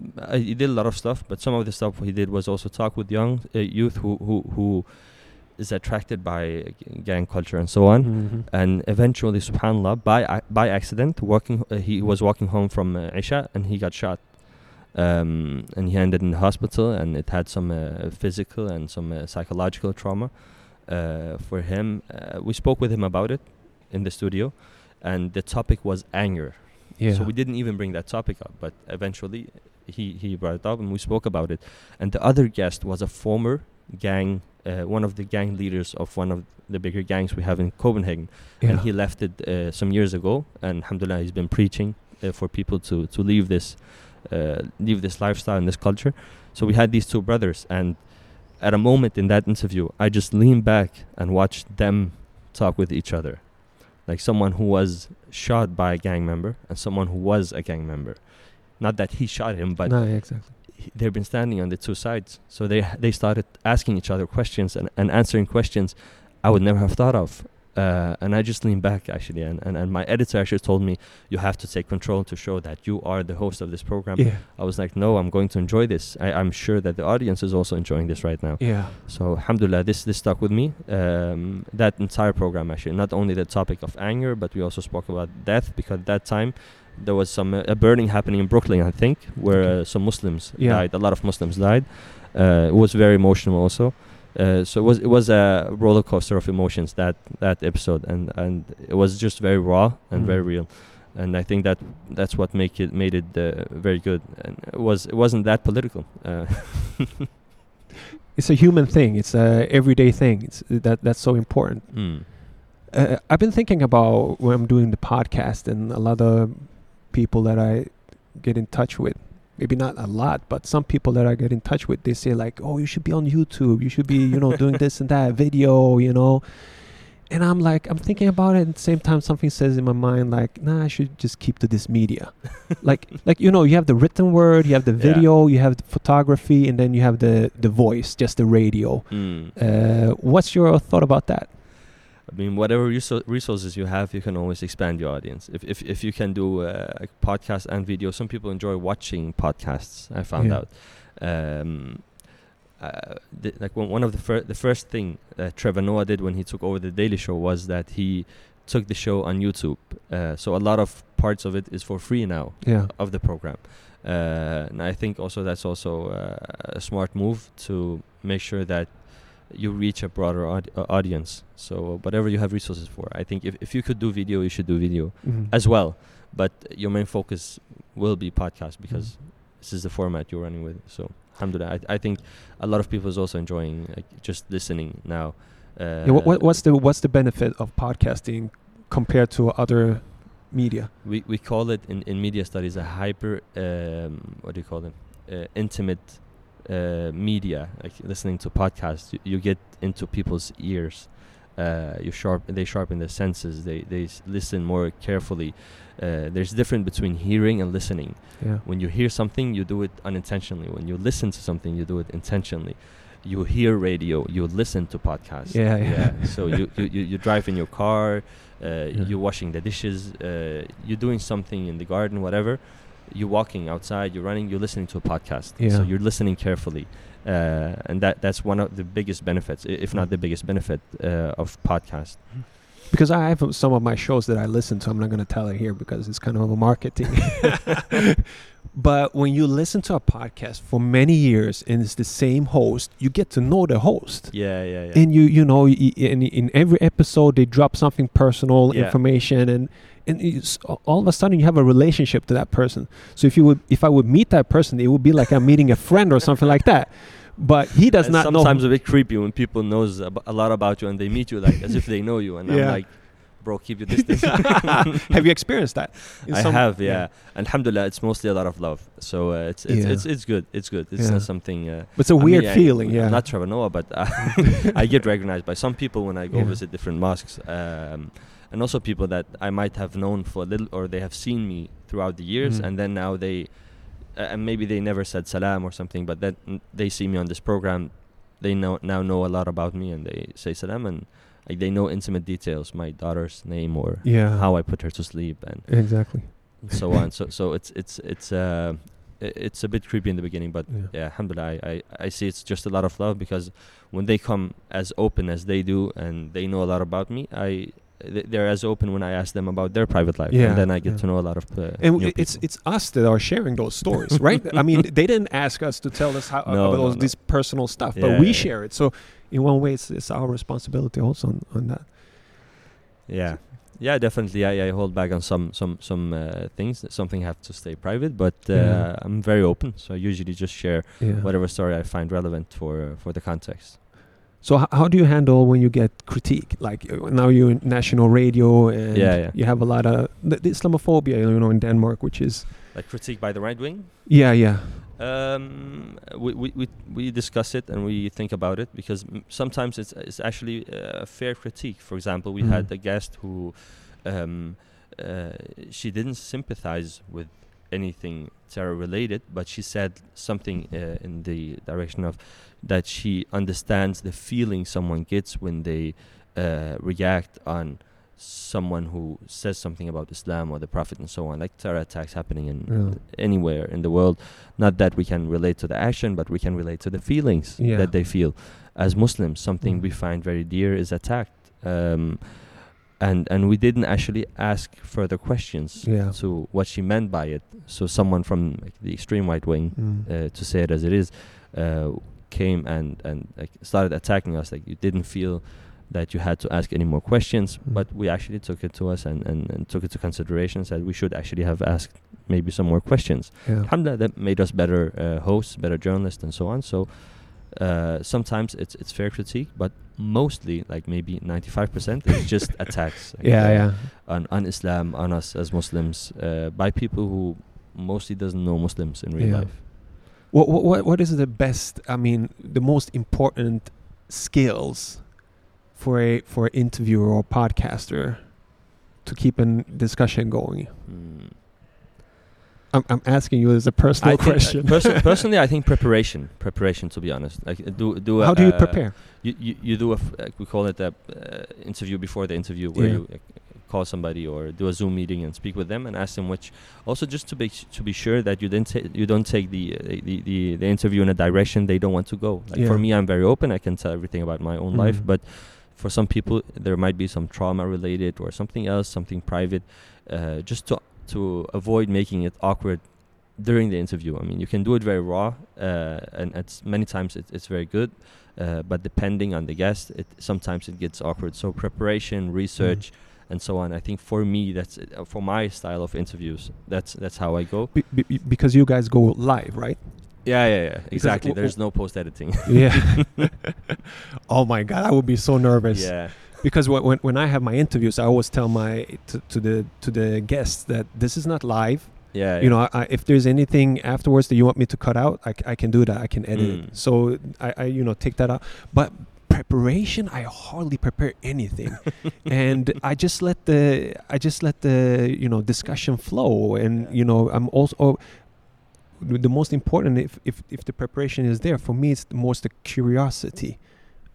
Speaker 3: he did a lot of stuff, but some of the stuff he did was also talk with young uh, youth who who who is attracted by gang culture and so on.
Speaker 2: Mhm.
Speaker 3: And eventually, Subhanallah, by by accident, walking uh, he was walking home from uh, Isha and he got shot. Um, and he ended in the hospital, and it had some uh, physical and some uh, psychological trauma uh, for him. Uh, we spoke with him about it in the studio, and the topic was anger.
Speaker 2: Yeah.
Speaker 3: So we didn't even bring that topic up, but eventually he, he brought it up and we spoke about it. And the other guest was a former gang, uh, one of the gang leaders of one of the bigger gangs we have in Copenhagen.
Speaker 2: yeah.
Speaker 3: And he left it uh, some years ago. And alhamdulillah, he's been preaching uh, for people to, to leave this uh, leave this lifestyle and this culture. So we had these two brothers, and at a moment in that interview, I just leaned back and watched them talk with each other, like someone who was shot by a gang member and someone who was a gang member. Not that he shot him, but
Speaker 2: no, exactly.
Speaker 3: he- they've been standing on the two sides. So they they started asking each other questions and, and answering questions I would never have thought of. Uh, and I just leaned back actually, and, and, and my editor actually told me you have to take control to show that you are the host of this program.
Speaker 2: Yeah.
Speaker 3: I was like, no, I'm going to enjoy this. I, I'm sure that the audience is also enjoying this right now.
Speaker 2: Yeah.
Speaker 3: So alhamdulillah, this this stuck with me. Um, that entire program actually, not only the topic of anger, but we also spoke about death because at that time there was some uh, a burning happening in Brooklyn, I think, where
Speaker 2: Okay.
Speaker 3: uh, some Muslims
Speaker 2: Yeah.
Speaker 3: died. A lot of Muslims died. Uh, it was very emotional also. Uh, so it was it was a roller coaster of emotions that that episode, and and it was just very raw and
Speaker 2: Mm.
Speaker 3: very real. And I think that that's what make it made it uh, very good. And it was it wasn't that political. Uh,
Speaker 2: It's a human thing. It's a everyday thing. It's that that's so important.
Speaker 3: mm.
Speaker 2: Uh, I've been thinking about when I'm doing the podcast and a lot of people that I get in touch with. Maybe not a lot, but some people that I get in touch with, they say like, "Oh, you should be on YouTube. You should be, you know, doing this and that video, you know." And I'm like, I'm thinking about it. At the same time, something says in my mind like, "Nah, I should just keep to this media." like, like you know, you have the written word, you have the
Speaker 3: Yeah.
Speaker 2: video, you have the photography, and then you have the the voice, just the radio.
Speaker 3: Mm.
Speaker 2: Uh, what's your thought about that?
Speaker 3: I mean, whatever resou- resources you have, you can always expand your audience. If if, if you can do uh, a podcast and video, some people enjoy watching podcasts. I found
Speaker 2: Yeah.
Speaker 3: out. Um, uh, the, like one, one of the first the first thing that Trevor Noah did when he took over the Daily Show was that he took the show on YouTube. Uh, so a lot of parts of it is for free now
Speaker 2: Yeah.
Speaker 3: of the program. Uh, and I think also that's also uh, a smart move to make sure that you reach a broader aud- uh, audience. So whatever you have resources for, I think if, if you could do video, you should do video
Speaker 2: Mhm.
Speaker 3: as well. But your main focus will be podcast because this is the format you're running with. So alhamdulillah, I, I think a lot of people is also enjoying like, just listening now. Uh,
Speaker 2: Yeah, what, what, what's the what's the benefit of podcasting compared to other media?
Speaker 3: we we call it in, in media studies a hyper um, what do you call them uh, intimate uh, media like listening to podcasts you, you get into people's ears uh, you sharp they sharpen their senses they they listen more carefully uh, there's a difference between hearing and listening
Speaker 2: Yeah.
Speaker 3: when you hear something you do it unintentionally when you listen to something you do it intentionally you hear radio you listen to podcasts
Speaker 2: Yeah, yeah.
Speaker 3: so you, you, you, you drive in your car uh,
Speaker 2: Yeah.
Speaker 3: you're washing the dishes uh, you're doing something in the garden whatever you're walking outside you're running you're listening to a podcast
Speaker 2: Yeah.
Speaker 3: so you're listening carefully uh, and that that's one of the biggest benefits if not the biggest benefit uh, of podcast
Speaker 2: Because I have some of my shows that I listen to. I'm not going to tell it here because it's kind of a marketing. but when you listen to a podcast for many years and it's the same host, you get to know the host.
Speaker 3: yeah yeah yeah
Speaker 2: And you you know in, in every episode they drop something personal
Speaker 3: Yeah.
Speaker 2: information and and all of a sudden you have a relationship to that person. So if you would if I would meet that person, it would be like I'm meeting a friend or something like that. But he does
Speaker 3: And
Speaker 2: not know.
Speaker 3: sometimes a bit creepy when people knows ab- a lot about you and they meet you like as if they know you and
Speaker 2: Yeah.
Speaker 3: i'm like bro keep your distance
Speaker 2: have you experienced that?
Speaker 3: I have, yeah. Alhamdulillah, it's mostly a lot of love. So uh, it's it's,
Speaker 2: Yeah.
Speaker 3: it's it's good. It's good. It's
Speaker 2: Yeah.
Speaker 3: not something. Uh,
Speaker 2: it's a
Speaker 3: I mean,
Speaker 2: weird
Speaker 3: I-
Speaker 2: feeling,
Speaker 3: I'm
Speaker 2: yeah.
Speaker 3: not Trevor Noah, but uh, I get recognized by some people when I go
Speaker 2: Yeah.
Speaker 3: visit different mosques, um, and also people that I might have known for a little, or they have seen me throughout the years,
Speaker 2: Mhm.
Speaker 3: and then now they, uh, and maybe they never said salam or something, but then mm, they see me on this program, they know now know a lot about me, and they say salam, and like they know intimate details, my daughter's name or
Speaker 2: yeah.
Speaker 3: how I put her to sleep, and
Speaker 2: exactly.
Speaker 3: so on. So so it's it's it's uh, it's a bit creepy in the beginning, but
Speaker 2: Yeah.
Speaker 3: yeah, alhamdulillah, I, I, I see it's just a lot of love because when they come as open as they do and they know a lot about me, I th- they're as open when I ask them about their private life,
Speaker 2: Yeah,
Speaker 3: and then I get
Speaker 2: yeah.
Speaker 3: to know a lot of uh,
Speaker 2: And w- it's it's us that are sharing those stories, right? I mean, they didn't ask us to tell us how
Speaker 3: No,
Speaker 2: about
Speaker 3: no,
Speaker 2: those,
Speaker 3: no.
Speaker 2: this personal stuff, but we
Speaker 3: yeah.
Speaker 2: share it. So, in one way, it's, it's our responsibility also on, on that.
Speaker 3: yeah. Yeah, definitely. I, I hold back on some some some uh, things. Something have to stay private, but uh,
Speaker 2: Yeah.
Speaker 3: I'm very open. So I usually just share
Speaker 2: Yeah.
Speaker 3: whatever story I find relevant for for the context.
Speaker 2: So, h- how do you handle when you get critique? Like uh, now you're in national radio, and
Speaker 3: Yeah, yeah.
Speaker 2: you have a lot of the, the Islamophobia, you know, in Denmark, which is
Speaker 3: Like critique by the right wing.
Speaker 2: yeah, yeah,
Speaker 3: Um, we, we, we, we discuss it and we think about it because m- sometimes it's, it's actually uh, a fair critique. For example, we had
Speaker 2: Mhm.
Speaker 3: a guest who um, uh, she didn't sympathize with anything terror related, but she said something uh, in the direction of that she understands the feeling someone gets when they uh, react on someone who says something about Islam or the Prophet and so on, like terror attacks happening in
Speaker 2: Yeah.
Speaker 3: anywhere in the world. Not that we can relate to the action, but we can relate to the feelings
Speaker 2: Yeah.
Speaker 3: that they feel. As Muslims, something
Speaker 2: Mm.
Speaker 3: we find very dear is attacked. Um, and and we didn't actually ask further questions
Speaker 2: Yeah.
Speaker 3: to what she meant by it. So someone from like, the extreme right wing,
Speaker 2: Mm.
Speaker 3: uh, to say it as it is, uh, came and and like started attacking us. Like you didn't feel that you had to ask any more questions,
Speaker 2: Mm.
Speaker 3: but we actually took it to us and, and, and took it to consideration. Said we should actually have asked maybe some more questions.
Speaker 2: yeah.
Speaker 3: Alhamdulillah, that made us better uh, hosts, better journalists, and so on. So uh, sometimes it's it's fair critique, but mostly like maybe ninety five percent it's just attacks. like,
Speaker 2: Yeah,
Speaker 3: uh,
Speaker 2: yeah.
Speaker 3: On, on Islam, on us as Muslims, uh, by people who mostly doesn't know Muslims in real
Speaker 2: Yeah.
Speaker 3: life.
Speaker 2: What, what what what is the best? I mean, the most important skills for a for an interviewer or podcaster to keep a discussion going.
Speaker 3: Mm.
Speaker 2: I'm I'm asking you as a personal
Speaker 3: I think, uh,
Speaker 2: question.
Speaker 3: perso- personally, I think preparation, preparation. To be honest, like uh, do do. A,
Speaker 2: How do you
Speaker 3: uh,
Speaker 2: prepare?
Speaker 3: You, you, you do a f- like we call it a uh, interview before the interview where
Speaker 2: Yeah.
Speaker 3: you uh, call somebody or do a Zoom meeting and speak with them and ask them which also just to be to be sure that you didn't ta- you don't take the, uh, the the the interview in a direction they don't want to go. Like for me, I'm very open. I can tell everything about my own life,
Speaker 2: Mhm.
Speaker 3: but for some people there might be some trauma related or something else, something private, uh, just to to avoid making it awkward during the interview. I mean, you can do it very raw, uh, and it's many times it, it's very good. Uh, but depending on the guest, it sometimes it gets awkward. So preparation, research, and so on. I think for me, that's. Uh, for my style of interviews. That's that's how I go.
Speaker 2: Be, be, because you guys go live, right?
Speaker 3: Yeah, yeah, yeah. Exactly. There's no post editing.
Speaker 2: Yeah. oh my god, I would be so nervous.
Speaker 3: yeah.
Speaker 2: Because when, when when I have my interviews, I always tell my to, to the to the guests that this is not live.
Speaker 3: Yeah.
Speaker 2: you know I, I, if there's anything afterwards that you want me to cut out I, I can do that i can edit
Speaker 3: Mm.
Speaker 2: it so I, I you know take that out but preparation i hardly prepare anything and i just let the i just let the you know discussion flow and you know i'm also the the most important if, if if the preparation is there for me it's the most the curiosity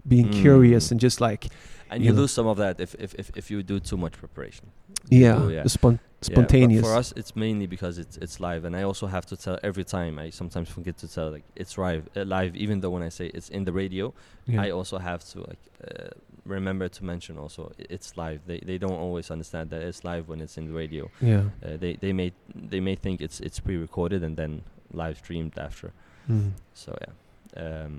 Speaker 2: being
Speaker 3: Mm.
Speaker 2: curious and just like
Speaker 3: and
Speaker 2: you
Speaker 3: you
Speaker 2: know.
Speaker 3: lose some of that if if, if, if you do too much preparation.
Speaker 2: yeah,
Speaker 3: Oh, yeah.
Speaker 2: spon-
Speaker 3: Yeah,
Speaker 2: spontaneous
Speaker 3: for us, it's mainly because it's it's live, and I also have to tell every time. I sometimes forget to tell like it's live, uh, live. Even though when I say it's in the radio,
Speaker 2: yeah.
Speaker 3: I also have to like uh, remember to mention also it's live. They they don't always understand that it's live when it's in the radio.
Speaker 2: yeah
Speaker 3: Uh, they they may they may think it's it's pre-recorded and then live streamed after.
Speaker 2: Mm.
Speaker 3: So yeah, um,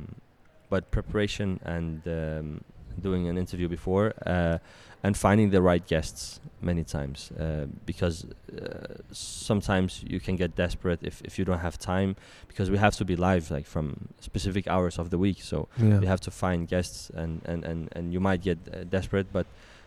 Speaker 3: but preparation and um, doing an interview before uh, and finding the right guests many times uh, because uh, sometimes you can get desperate if, if you don't have time because we have to be live like from specific hours of the week. So
Speaker 2: yeah.
Speaker 3: you have to find guests and, and, and, and you might get uh, desperate but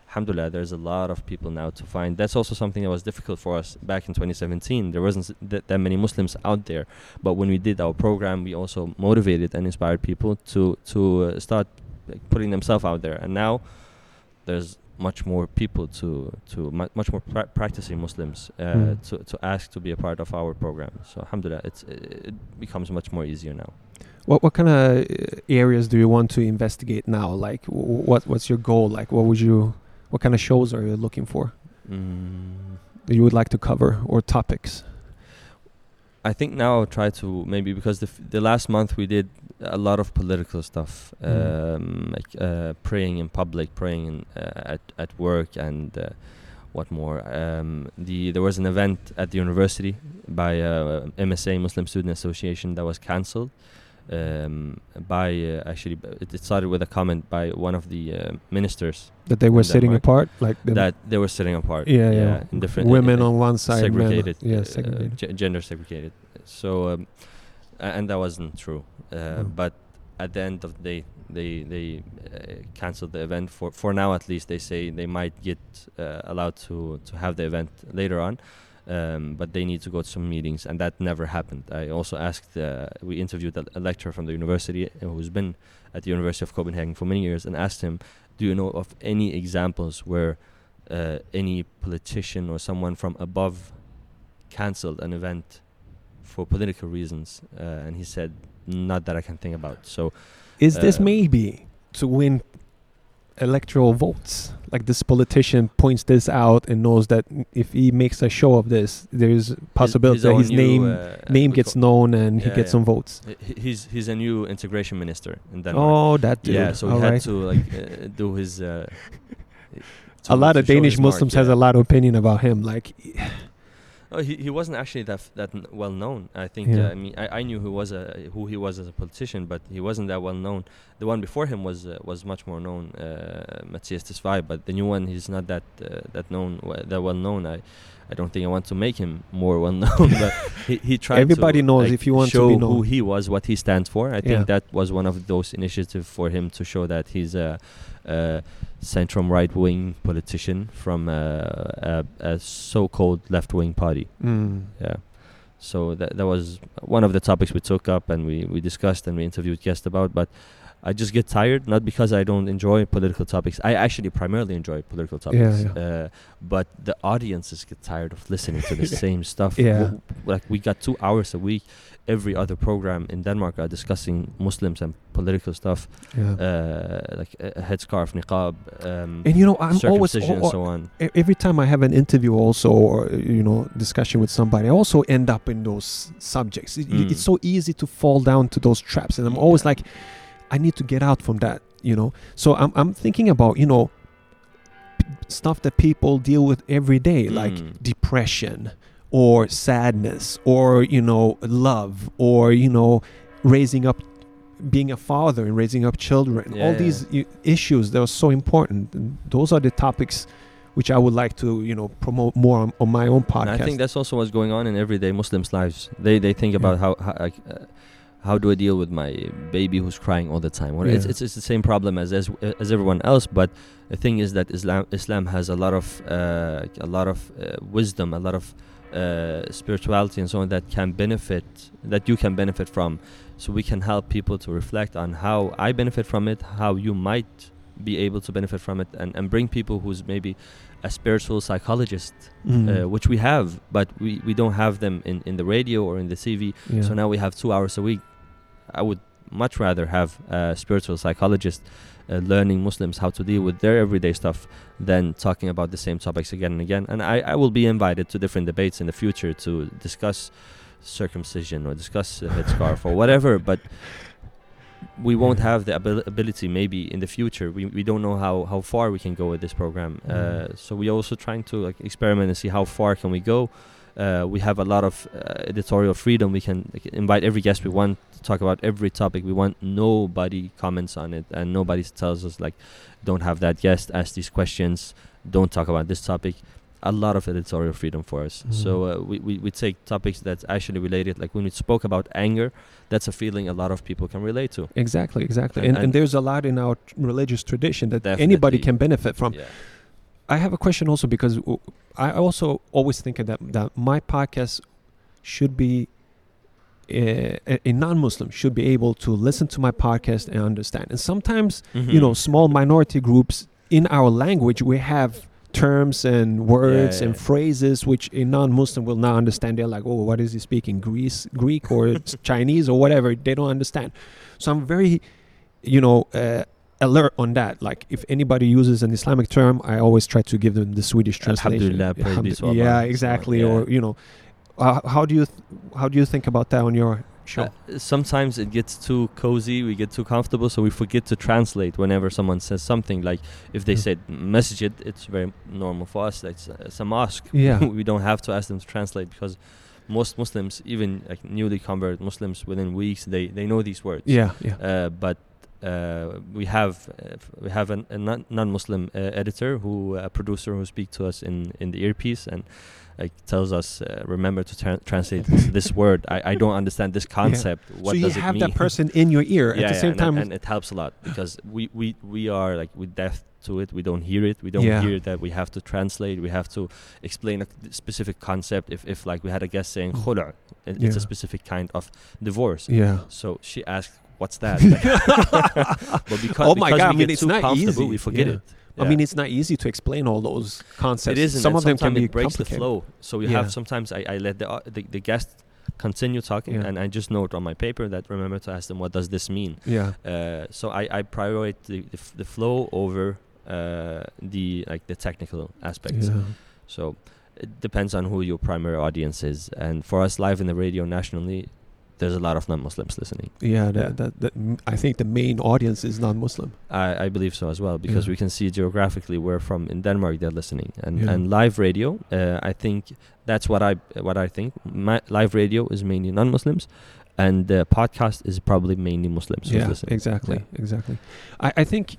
Speaker 3: alhamdulillah there's a lot of people now to find. That's also something that was difficult for us back in 2017 there wasn't that, that many muslims out there. But when we did our program we also motivated and inspired people to to uh, start like, putting themselves out there and now there's much more people to to mu- much more pra- practicing muslims uh,
Speaker 2: Mm.
Speaker 3: to, to ask to be a part of our program so alhamdulillah it's it becomes much more easier now
Speaker 2: What what kind of areas do you want to investigate now? Like, w- what what's your goal? Like, what would you, what kind of shows are you looking for
Speaker 3: mm.
Speaker 2: that you would like to cover or topics?
Speaker 3: I think now I'll try to maybe because the f- the last month we did a lot of political stuff,
Speaker 2: Mm.
Speaker 3: um, like uh, praying in public, praying in, uh, at at work, and uh, what more? Um, the there was an event at the university by uh, MSA Muslim Student Association that was cancelled. Um, by uh, actually, it, it started with a comment by one of the uh, ministers
Speaker 2: That they were sitting
Speaker 3: Denmark.
Speaker 2: apart, like
Speaker 3: that they were sitting apart.
Speaker 2: Yeah, yeah.
Speaker 3: in different
Speaker 2: women on one side, men-
Speaker 3: segregated,
Speaker 2: yeah,
Speaker 3: uh,
Speaker 2: segregated.
Speaker 3: gender segregated. So, um, and that wasn't true. Uh,
Speaker 2: Mm.
Speaker 3: But at the end of the day, they they uh, canceled the event for for now. At least they say they might get uh, allowed to to have the event later on. Um, but they need to go to some meetings, and that never happened. I also asked. Uh, we interviewed a, lecturer from the university uh, who's been at the University of Copenhagen for many years, and asked him, "Do you know of any examples where uh, any politician or someone from above canceled an event for political reasons, uh, and he said, "Not that I can think about." So
Speaker 2: Is this
Speaker 3: Uh,
Speaker 2: maybe to win electoral votes? Like this politician points this out and knows that if he makes a show of this, there's possibility that his name
Speaker 3: uh,
Speaker 2: name gets known and he gets
Speaker 3: yeah.
Speaker 2: some votes.
Speaker 3: He's he's a new integration minister in Denmark.
Speaker 2: Oh, that dude.
Speaker 3: yeah, so he
Speaker 2: All
Speaker 3: had
Speaker 2: right.
Speaker 3: to like uh, do his. Uh,
Speaker 2: a lot of Danish
Speaker 3: his mark,
Speaker 2: Muslims has a lot of opinion about him. Like,
Speaker 3: Oh, he, he wasn't actually that f- that n- well known. I think.
Speaker 2: Yeah.
Speaker 3: Uh, I mean, I, I knew who was a who he was as a politician, but he wasn't that well known. The one before him was uh, was much more known, uh, Mattias Tesfaye, but the new one he's not that uh, that known that well known. I I don't think I want to make him more well known, but he, he tried.
Speaker 2: Everybody
Speaker 3: to,
Speaker 2: knows
Speaker 3: like,
Speaker 2: if you want to
Speaker 3: show who he was, what he stands for. I think that was one of those initiatives for him to show that he's a, a centrum right wing politician from a, a, a so-called left wing party.
Speaker 2: mm,
Speaker 3: Yeah. So that that was one of the topics we took up and we, we discussed and we interviewed guests about. But I just get tired, not because I don't enjoy political topics. I actually primarily enjoy political topics.
Speaker 2: yeah.
Speaker 3: Uh, but the audiences get tired of listening to the same stuff.
Speaker 2: Yeah.
Speaker 3: Like we got two hours a week. Every other program in Denmark are discussing Muslims and political stuff,
Speaker 2: yeah.
Speaker 3: uh, like a headscarf, niqab, um,
Speaker 2: and you know, I'm always
Speaker 3: and so on.
Speaker 2: e- every time I have an interview also or you know discussion with somebody I also end up in those subjects It-
Speaker 3: Mm.
Speaker 2: it's so easy to fall down to those traps and I'm always
Speaker 3: Yeah.
Speaker 2: like I need to get out from that you know so I'm, I'm thinking about you know p- stuff that people deal with every day like
Speaker 3: Mm.
Speaker 2: depression or sadness or you know love or you know raising up being a father and raising up children all
Speaker 3: Yeah.
Speaker 2: these i- issues that are so important and those are the topics which I would like to you know promote more on, on my own
Speaker 3: And
Speaker 2: podcast
Speaker 3: I think that's also what's going on in everyday Muslims' lives. They they think about how how, like, uh, how do I deal with my baby who's crying all the time? Well, it's,
Speaker 2: Yeah.
Speaker 3: it's it's the same problem as as as everyone else. But the thing is that Islam Islam has a lot of uh, a lot of uh, wisdom, a lot of uh, spirituality, and so on that can benefit that you can benefit from. So we can help people to reflect on how I benefit from it, how you might be able to benefit from it, and and bring people who's maybe a spiritual psychologist
Speaker 2: Mm.
Speaker 3: uh, which we have, but we, we don't have them in, in the radio or in the CV.
Speaker 2: yeah.
Speaker 3: So now we have two hours a week. I would much rather have a spiritual psychologist uh, learning Muslims how to deal with their everyday stuff than talking about the same topics again and again. And I, I will be invited to different debates in the future to discuss circumcision or discuss uh, headscarf or whatever, but we won't have the abil- ability maybe in the future. We, we don't know how, how far we can go with this program. Uh,
Speaker 2: Mm.
Speaker 3: so we are also trying to like experiment and see how far can we go. Uh, we have a lot of uh, editorial freedom. We can like, invite every guest we want to talk about every topic we want. Nobody comments on it, and nobody tells us like, "Don't have that guest ask these questions. Don't talk about this topic." A lot of editorial freedom for us. So
Speaker 2: Mhm.
Speaker 3: uh, we, we we take topics that's actually related. Like when we spoke about anger, that's a feeling a lot of people can relate to.
Speaker 2: exactly exactly
Speaker 3: And-
Speaker 2: and, and,
Speaker 3: and-
Speaker 2: there's a lot in our t- religious tradition that anybody can benefit from
Speaker 3: Yeah.
Speaker 2: I have a question also because I also always think that that my podcast should be a, a non-Muslim should be able to listen to my podcast and understand. And sometimes mm-hmm. you know, small minority groups in our language we have terms and words
Speaker 3: yeah,
Speaker 2: and
Speaker 3: yeah.
Speaker 2: phrases which a non-Muslim will not understand. They're like, "Oh, what is he speaking? Greece, Greek, or Chinese, or whatever?" They don't understand. So I'm very, you know. Uh, alert on that like if anybody uses an islamic term i always try to give them the swedish translation
Speaker 3: Alhamdulillah, praise be to Allah.
Speaker 2: yeah exactly
Speaker 3: yeah.
Speaker 2: or you know uh, how do you th- how do you think about that on your show
Speaker 3: Uh, sometimes it gets too cozy, we get too comfortable, so we forget to translate whenever someone says something. Like if they said masjid, it's very normal for us. It's, uh, it's a mosque.
Speaker 2: yeah
Speaker 3: we don't have to ask them to translate because most Muslims, even like newly converted Muslims, within weeks they, they know these words.
Speaker 2: yeah yeah
Speaker 3: Uh, but uh, we have uh, we have an, a non- non-Muslim uh, editor who a producer who speak to us in, in the earpiece and like tells us uh, remember to tra- translate this, word. I, I don't understand this concept. What
Speaker 2: so you
Speaker 3: does it
Speaker 2: have
Speaker 3: mean?
Speaker 2: that person in your ear at the
Speaker 3: yeah,
Speaker 2: same
Speaker 3: and,
Speaker 2: time
Speaker 3: and it helps a lot because we, we, we are like we deaf to it. We don't hear it. We don't
Speaker 2: Yeah.
Speaker 3: hear that. We have to translate. We have to explain a specific concept. If, if like we had a guest saying khula, it, it's
Speaker 2: Yeah.
Speaker 3: a specific kind of divorce.
Speaker 2: yeah
Speaker 3: So she asked, "What's that?" but because,
Speaker 2: Oh my
Speaker 3: because
Speaker 2: God, I mean, it's not easy.
Speaker 3: we forget
Speaker 2: Yeah.
Speaker 3: it.
Speaker 2: I mean, it's not easy to explain all those concepts.
Speaker 3: It isn't.
Speaker 2: Some
Speaker 3: and
Speaker 2: of them can be
Speaker 3: breaks the flow. So you
Speaker 2: Yeah.
Speaker 3: have sometimes I, I let the, uh, the the guest continue talking,
Speaker 2: Yeah.
Speaker 3: and I just note on my paper that remember to ask them what does this mean.
Speaker 2: Yeah.
Speaker 3: Uh, so I I prioritize the, the, f- the flow over uh, the like the technical aspects.
Speaker 2: Yeah.
Speaker 3: So it depends on who your primary audience is. And for us live in the radio nationally, there's a lot of non-Muslims listening.
Speaker 2: Yeah, that,
Speaker 3: Yeah.
Speaker 2: That, that, I think the main audience is non-Muslim.
Speaker 3: I, I believe so as well because
Speaker 2: Yeah.
Speaker 3: we can see geographically where from in Denmark they're listening and
Speaker 2: Yeah.
Speaker 3: and live radio. Uh, I think that's what I what I think. My, live radio is mainly non-Muslims, and the podcast is probably mainly Muslims who's
Speaker 2: yeah,
Speaker 3: listening.
Speaker 2: exactly,
Speaker 3: Yeah.
Speaker 2: exactly. I, I think,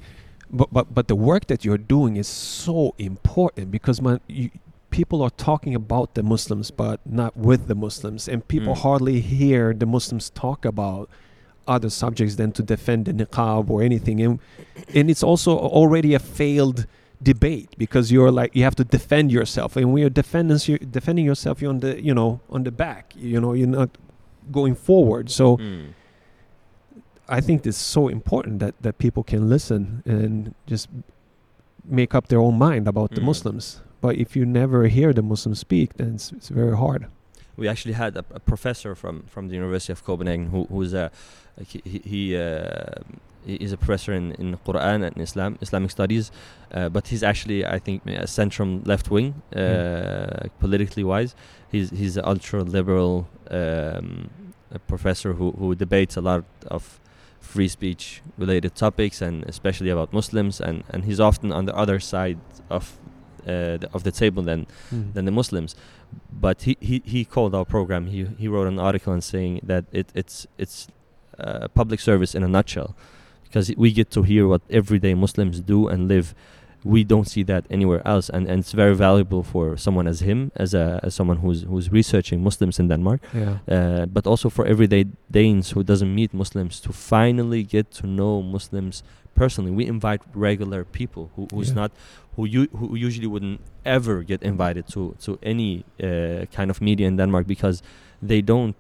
Speaker 2: but but but the work that you're doing is so important because man, you, people are talking about the Muslims, but not with the Muslims, and people
Speaker 3: Mm.
Speaker 2: hardly hear the Muslims talk about other subjects than to defend the niqab or anything, and and it's also already a failed debate because you're like you have to defend yourself, and when you're defending you defending yourself, you're on the you know on the back, you know you're not going forward, so.
Speaker 3: Mm.
Speaker 2: I think it's so important that, that people can listen and just make up their own mind about the
Speaker 3: Mm.
Speaker 2: Muslims. But if you never hear the Muslims speak, then it's, it's very hard.
Speaker 3: We actually had a, a professor from, from the University of Copenhagen who who's a he he, uh, is a professor in, in Quran and Islam Islamic studies, uh, but he's actually I think a centrum left wing uh,
Speaker 2: Mm.
Speaker 3: politically wise. He's he's an ultra liberal um, a professor who who debates a lot of free speech related topics and especially about Muslims and, and he's often on the other side of the, of the table than than the Muslims. But he, he, he called our program. He he wrote an article and saying that it it's it's uh, public service in a nutshell, because we get to hear what everyday Muslims do and live. We don't see that anywhere else, and, and it's very valuable for someone as him, as a as someone who's who's researching Muslims in Denmark,
Speaker 2: yeah.
Speaker 3: uh, but also for everyday Danes who doesn't meet Muslims to finally get to know Muslims personally. We invite regular people who, who's
Speaker 2: Yeah.
Speaker 3: not who you who usually wouldn't ever get invited to to any uh, kind of media in Denmark because they don't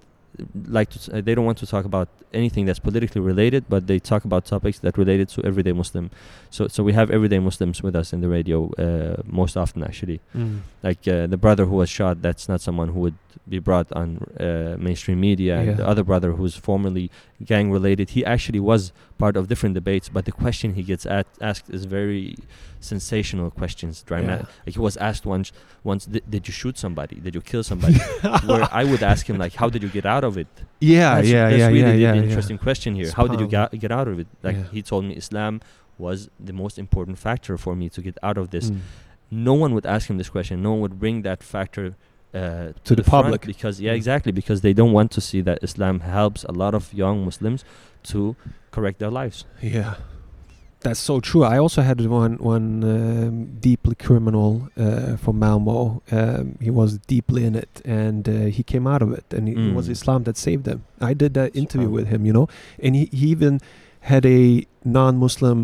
Speaker 3: like to uh, they don't want to talk about anything that's politically related but they talk about topics that related to everyday muslim so so we have everyday muslims with us in the radio uh, most often actually
Speaker 2: Mm.
Speaker 3: like uh, the brother who was shot that's not someone who would be brought on uh, mainstream media and
Speaker 2: Yeah.
Speaker 3: the other brother who's formerly gang related he actually was part of different debates but the question he gets at, asked is very sensational questions dramatic
Speaker 2: Yeah.
Speaker 3: like he was asked once once did, did you shoot somebody did you kill somebody where i would ask him like how did you get out of it
Speaker 2: Yeah,
Speaker 3: that's,
Speaker 2: yeah,
Speaker 3: that's
Speaker 2: yeah,
Speaker 3: really
Speaker 2: yeah,
Speaker 3: the,
Speaker 2: yeah,
Speaker 3: the
Speaker 2: yeah.
Speaker 3: interesting question here how did you get, get out of it like
Speaker 2: Yeah.
Speaker 3: he told me islam was the most important factor for me to get out of this
Speaker 2: Mm.
Speaker 3: no one would ask him this question. No one would bring that factor uh,
Speaker 2: To the
Speaker 3: front
Speaker 2: public.
Speaker 3: because yeah,
Speaker 2: Mm.
Speaker 3: exactly because they don't want to see that Islam helps a lot of young Muslims to correct their lives.
Speaker 2: Yeah, that's so true. I also had one one um, deeply criminal uh, from Malmo. Um, he was deeply in it, and uh, he came out of it, and it
Speaker 3: Mm.
Speaker 2: was Islam that saved him. I did that interview with him, you know, and he, he even had a non-Muslim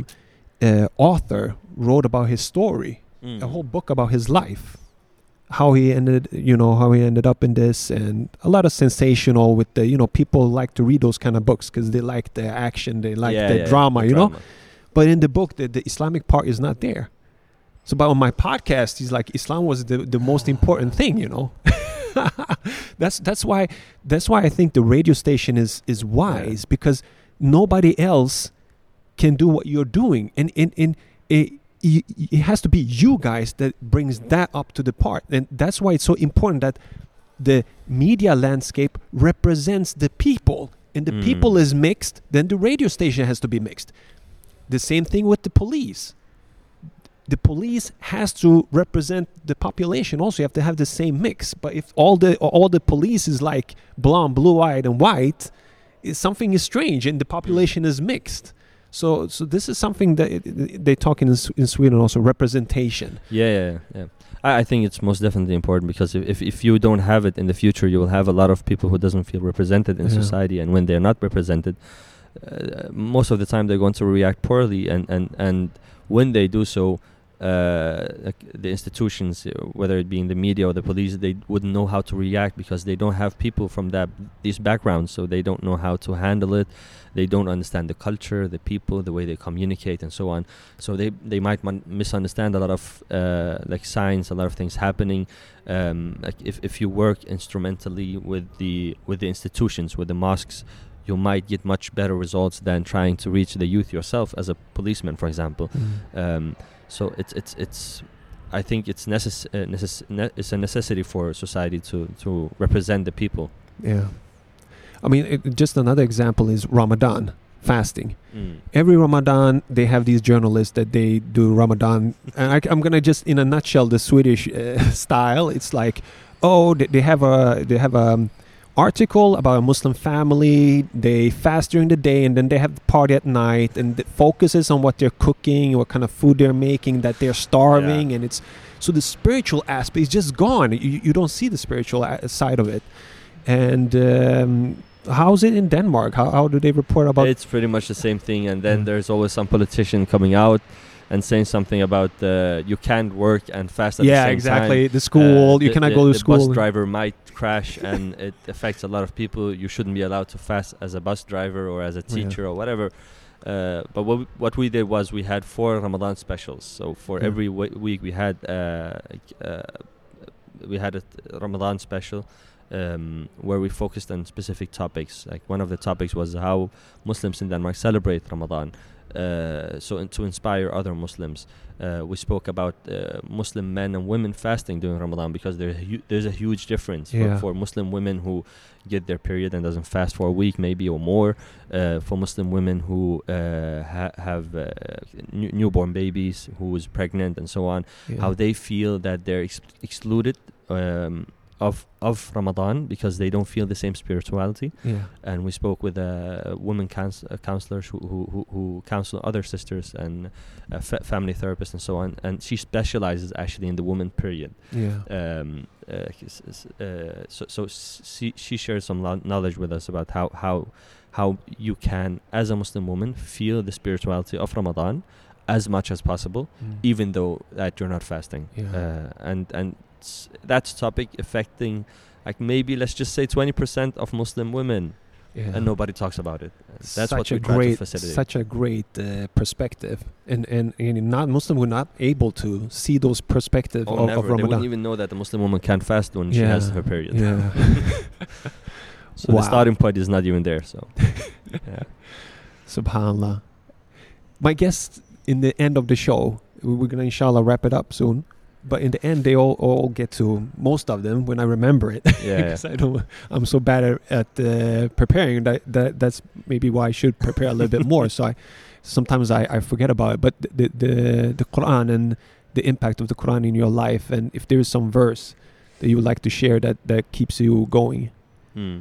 Speaker 2: uh, author wrote about his story,
Speaker 3: Mm.
Speaker 2: a whole book about his life how he ended you know how he ended up in this and a lot of sensational with the you know people like to read those kind of books because they like the action they like
Speaker 3: Yeah,
Speaker 2: the
Speaker 3: yeah,
Speaker 2: drama
Speaker 3: the
Speaker 2: you know
Speaker 3: drama.
Speaker 2: But in the book the, the islamic part is not there. So but on my podcast he's like islam was the, the most important thing you know? That's that's why that's why i think the radio station is is wise because nobody else can do what you're doing. And and, and it, it, has to be you guys that brings that up to the part. And that's why it's so important that the media landscape represents the people. And the
Speaker 3: Mm.
Speaker 2: people is mixed then the radio station has to be mixed the same thing with the police. The police has to represent the population also. You have to have the same mix. But if all the all the police is like blonde blue-eyed and white something is strange and the population is mixed. So so this is something that it- they talk in in Sweden also representation.
Speaker 3: Yeah, yeah, yeah. I, I think it's most definitely important because if, if if you don't have it in the future, you will have a lot of people who doesn't feel represented in
Speaker 2: Yeah.
Speaker 3: society, and when they're not represented, uh, most of the time they're going to react poorly, and and and when they do so. uh, the institutions, uh, whether it be in the media or the police, they wouldn't know how to react because they don't have people from that these backgrounds, so they don't know how to handle it. They don't understand the culture, the people, the way they communicate, and so on. So they they might misunderstand a lot of uh, like signs, a lot of things happening. Um, like if if you work instrumentally with the with the institutions, with the mosques, you might get much better results than trying to reach the youth yourself as a policeman, for example. Um, so it's it's it's. I think it's necess- uh, necess- ne- it's a necessity for society to to represent the people.
Speaker 2: Yeah. I mean, it, just another example is Ramadan fasting.
Speaker 3: Mm.
Speaker 2: Every Ramadan, they have these journalists that they do Ramadan. and I, am gonna just, in a nutshell, the Swedish uh, style. It's like, oh, they, they have a they have a um, article about a Muslim family. They fast during the day and then they have the party at night, and it focuses on what they're cooking, what kind of food they're making, that they're starving, and it's so the spiritual aspect is just gone. You, you don't see the spiritual a- side of it. And um, how's it in Denmark? How, how do they report about?
Speaker 3: it's pretty much the same thing, and then
Speaker 2: Mm.
Speaker 3: there's always some politician coming out and saying something about uh, you can't work and fast at
Speaker 2: yeah,
Speaker 3: the same
Speaker 2: exactly.
Speaker 3: time.
Speaker 2: The school,
Speaker 3: Uh,
Speaker 2: you
Speaker 3: the-
Speaker 2: cannot
Speaker 3: the-
Speaker 2: go to
Speaker 3: the
Speaker 2: school.
Speaker 3: bus driver might crash, and it affects a lot of people. You shouldn't be allowed to fast as a bus driver or as a
Speaker 2: Yeah.
Speaker 3: teacher or whatever. Uh, but what we, what we did was we had four Ramadan specials. So for
Speaker 2: Yeah.
Speaker 3: every w- week we had uh, uh, we had a Ramadan special um, where we focused on specific topics. Like one of the topics was how Muslims in Denmark celebrate Ramadan. Uh, so to inspire other Muslims, uh, we spoke about uh, Muslim men and women fasting during Ramadan because there hu- there's a huge difference
Speaker 2: Yeah.
Speaker 3: for, for Muslim women who get their period and doesn't fast for a week maybe or more. Uh, for Muslim women who uh, ha- have uh, new- newborn babies, who is pregnant and so on,
Speaker 2: Yeah.
Speaker 3: how they feel that they're ex- excluded um, of of Ramadan because they don't feel the same spirituality.
Speaker 2: yeah.
Speaker 3: And we spoke with uh, women couns- uh, counselors who, who, who, who counsel other sisters and uh, fa- family therapists and so on. And she specializes actually in the woman period.
Speaker 2: Yeah.
Speaker 3: Um, uh, uh, so so s- she, she shared some lo- knowledge with us about how, how how you can, as a Muslim woman, feel the spirituality of Ramadan as much as possible
Speaker 2: Mm.
Speaker 3: even though that you're not fasting.
Speaker 2: Yeah.
Speaker 3: Uh, and and s- that's topic affecting like maybe let's just say 20% of Muslim women
Speaker 2: yeah.
Speaker 3: and nobody talks about it. That's
Speaker 2: such
Speaker 3: what
Speaker 2: a
Speaker 3: we try
Speaker 2: great,
Speaker 3: to facilitate.
Speaker 2: such a great uh, perspective, and and and not Muslim were not able to see those perspectives
Speaker 3: oh,
Speaker 2: of,
Speaker 3: never.
Speaker 2: of
Speaker 3: They wouldn't even know that the Muslim woman can't fast when she has her period.
Speaker 2: Yeah.
Speaker 3: So the starting point is not even there. So yeah.
Speaker 2: Subhanallah. My guest in the end of the show, we're gonna inshallah wrap it up soon. But in the end, they all, all get to most of them when I remember it.
Speaker 3: Yeah,
Speaker 2: because I don't, I'm so bad at, at uh, preparing that, that that's maybe why I should prepare a little bit more. So I sometimes I, I forget about it. But the, the the Quran and the impact of the Quran in your life, and if there is some verse that you would like to share that that keeps you going.
Speaker 3: Hmm.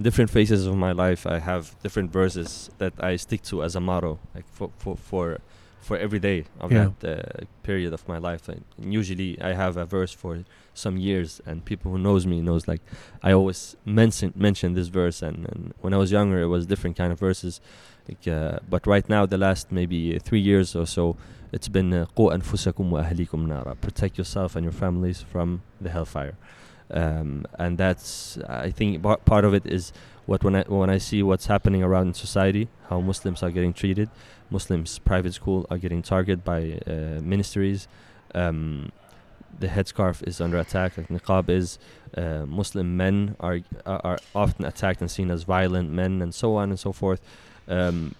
Speaker 3: Different phases of my life, I have different verses that I stick to as a motto, like for for for, for every day of
Speaker 2: yeah.
Speaker 3: that uh, period of my life. And usually, I have a verse for some years, and people who knows me knows like I always mention mention this verse. And, and when I was younger, it was different kind of verses. Like, uh, but right now, the last maybe three years or so, it's been uh, "Qu anfusakum wa ahlikum nara," protect yourself and your families from the hellfire. Um, and that's I think bar- part of it is what when I when I see what's happening around in society, how Muslims are getting treated Muslims private school are getting targeted by uh, ministries. Um, the headscarf is under attack, like niqab is. Uh, Muslim men are are often attacked and seen as violent men, and so on and so forth. Um,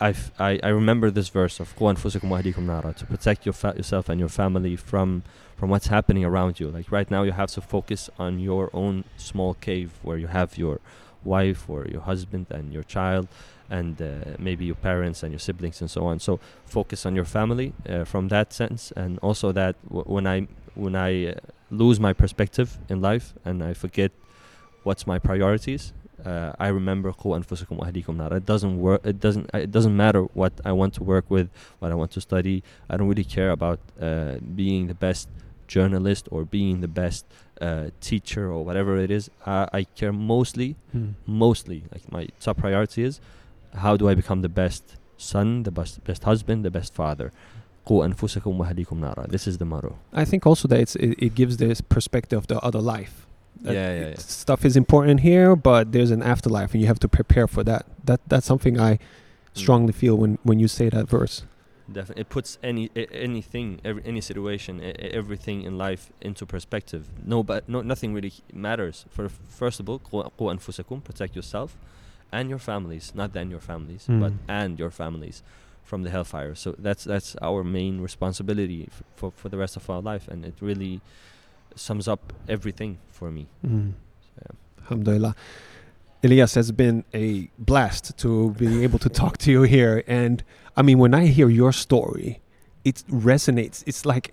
Speaker 3: I, I, I remember this verse of nara, to protect your fa- yourself and your family from from what's happening around you. Like right now, you have to focus on your own small cave where you have your wife or your husband and your child, and uh, maybe your parents and your siblings and so on. So focus on your family uh, from that sense, and also that w- when I when I uh, lose my perspective in life and I forget what's my priorities. Uh, I remember قُوا أنفسكم وأهليكم نارا. It doesn't work. It doesn't. It doesn't matter what I want to work with, what I want to study. I don't really care about uh, being the best journalist or being the best uh, teacher or whatever it is. I, I care mostly, mostly like my top priority is how do I become the best son, the best best husband, the best father. قوا أنفسكم وأهليكم نارا. This is the motto.
Speaker 2: I think also that it's, it, it gives this perspective of the other life. That
Speaker 3: Yeah, yeah,
Speaker 2: it-
Speaker 3: yeah.
Speaker 2: Stuff is important here, but there's an afterlife, and you have to prepare for that. That that's something I strongly feel when when you say that verse.
Speaker 3: Definitely, it puts any a- anything, every, any situation, e- e- everything in life into perspective. No, but no, nothing really matters. For first of all, قوا قوا أنفسكم, protect yourself and your families, not then your families, but
Speaker 2: Mm.
Speaker 3: and your families from the hellfire. So that's that's our main responsibility f- for for the rest of our life, and it really sums up everything for me.
Speaker 2: Mm.
Speaker 3: Yeah.
Speaker 2: Alhamdulillah. Elias has been a blast to be able to talk to you here. And I mean, when I hear your story, it resonates. It's like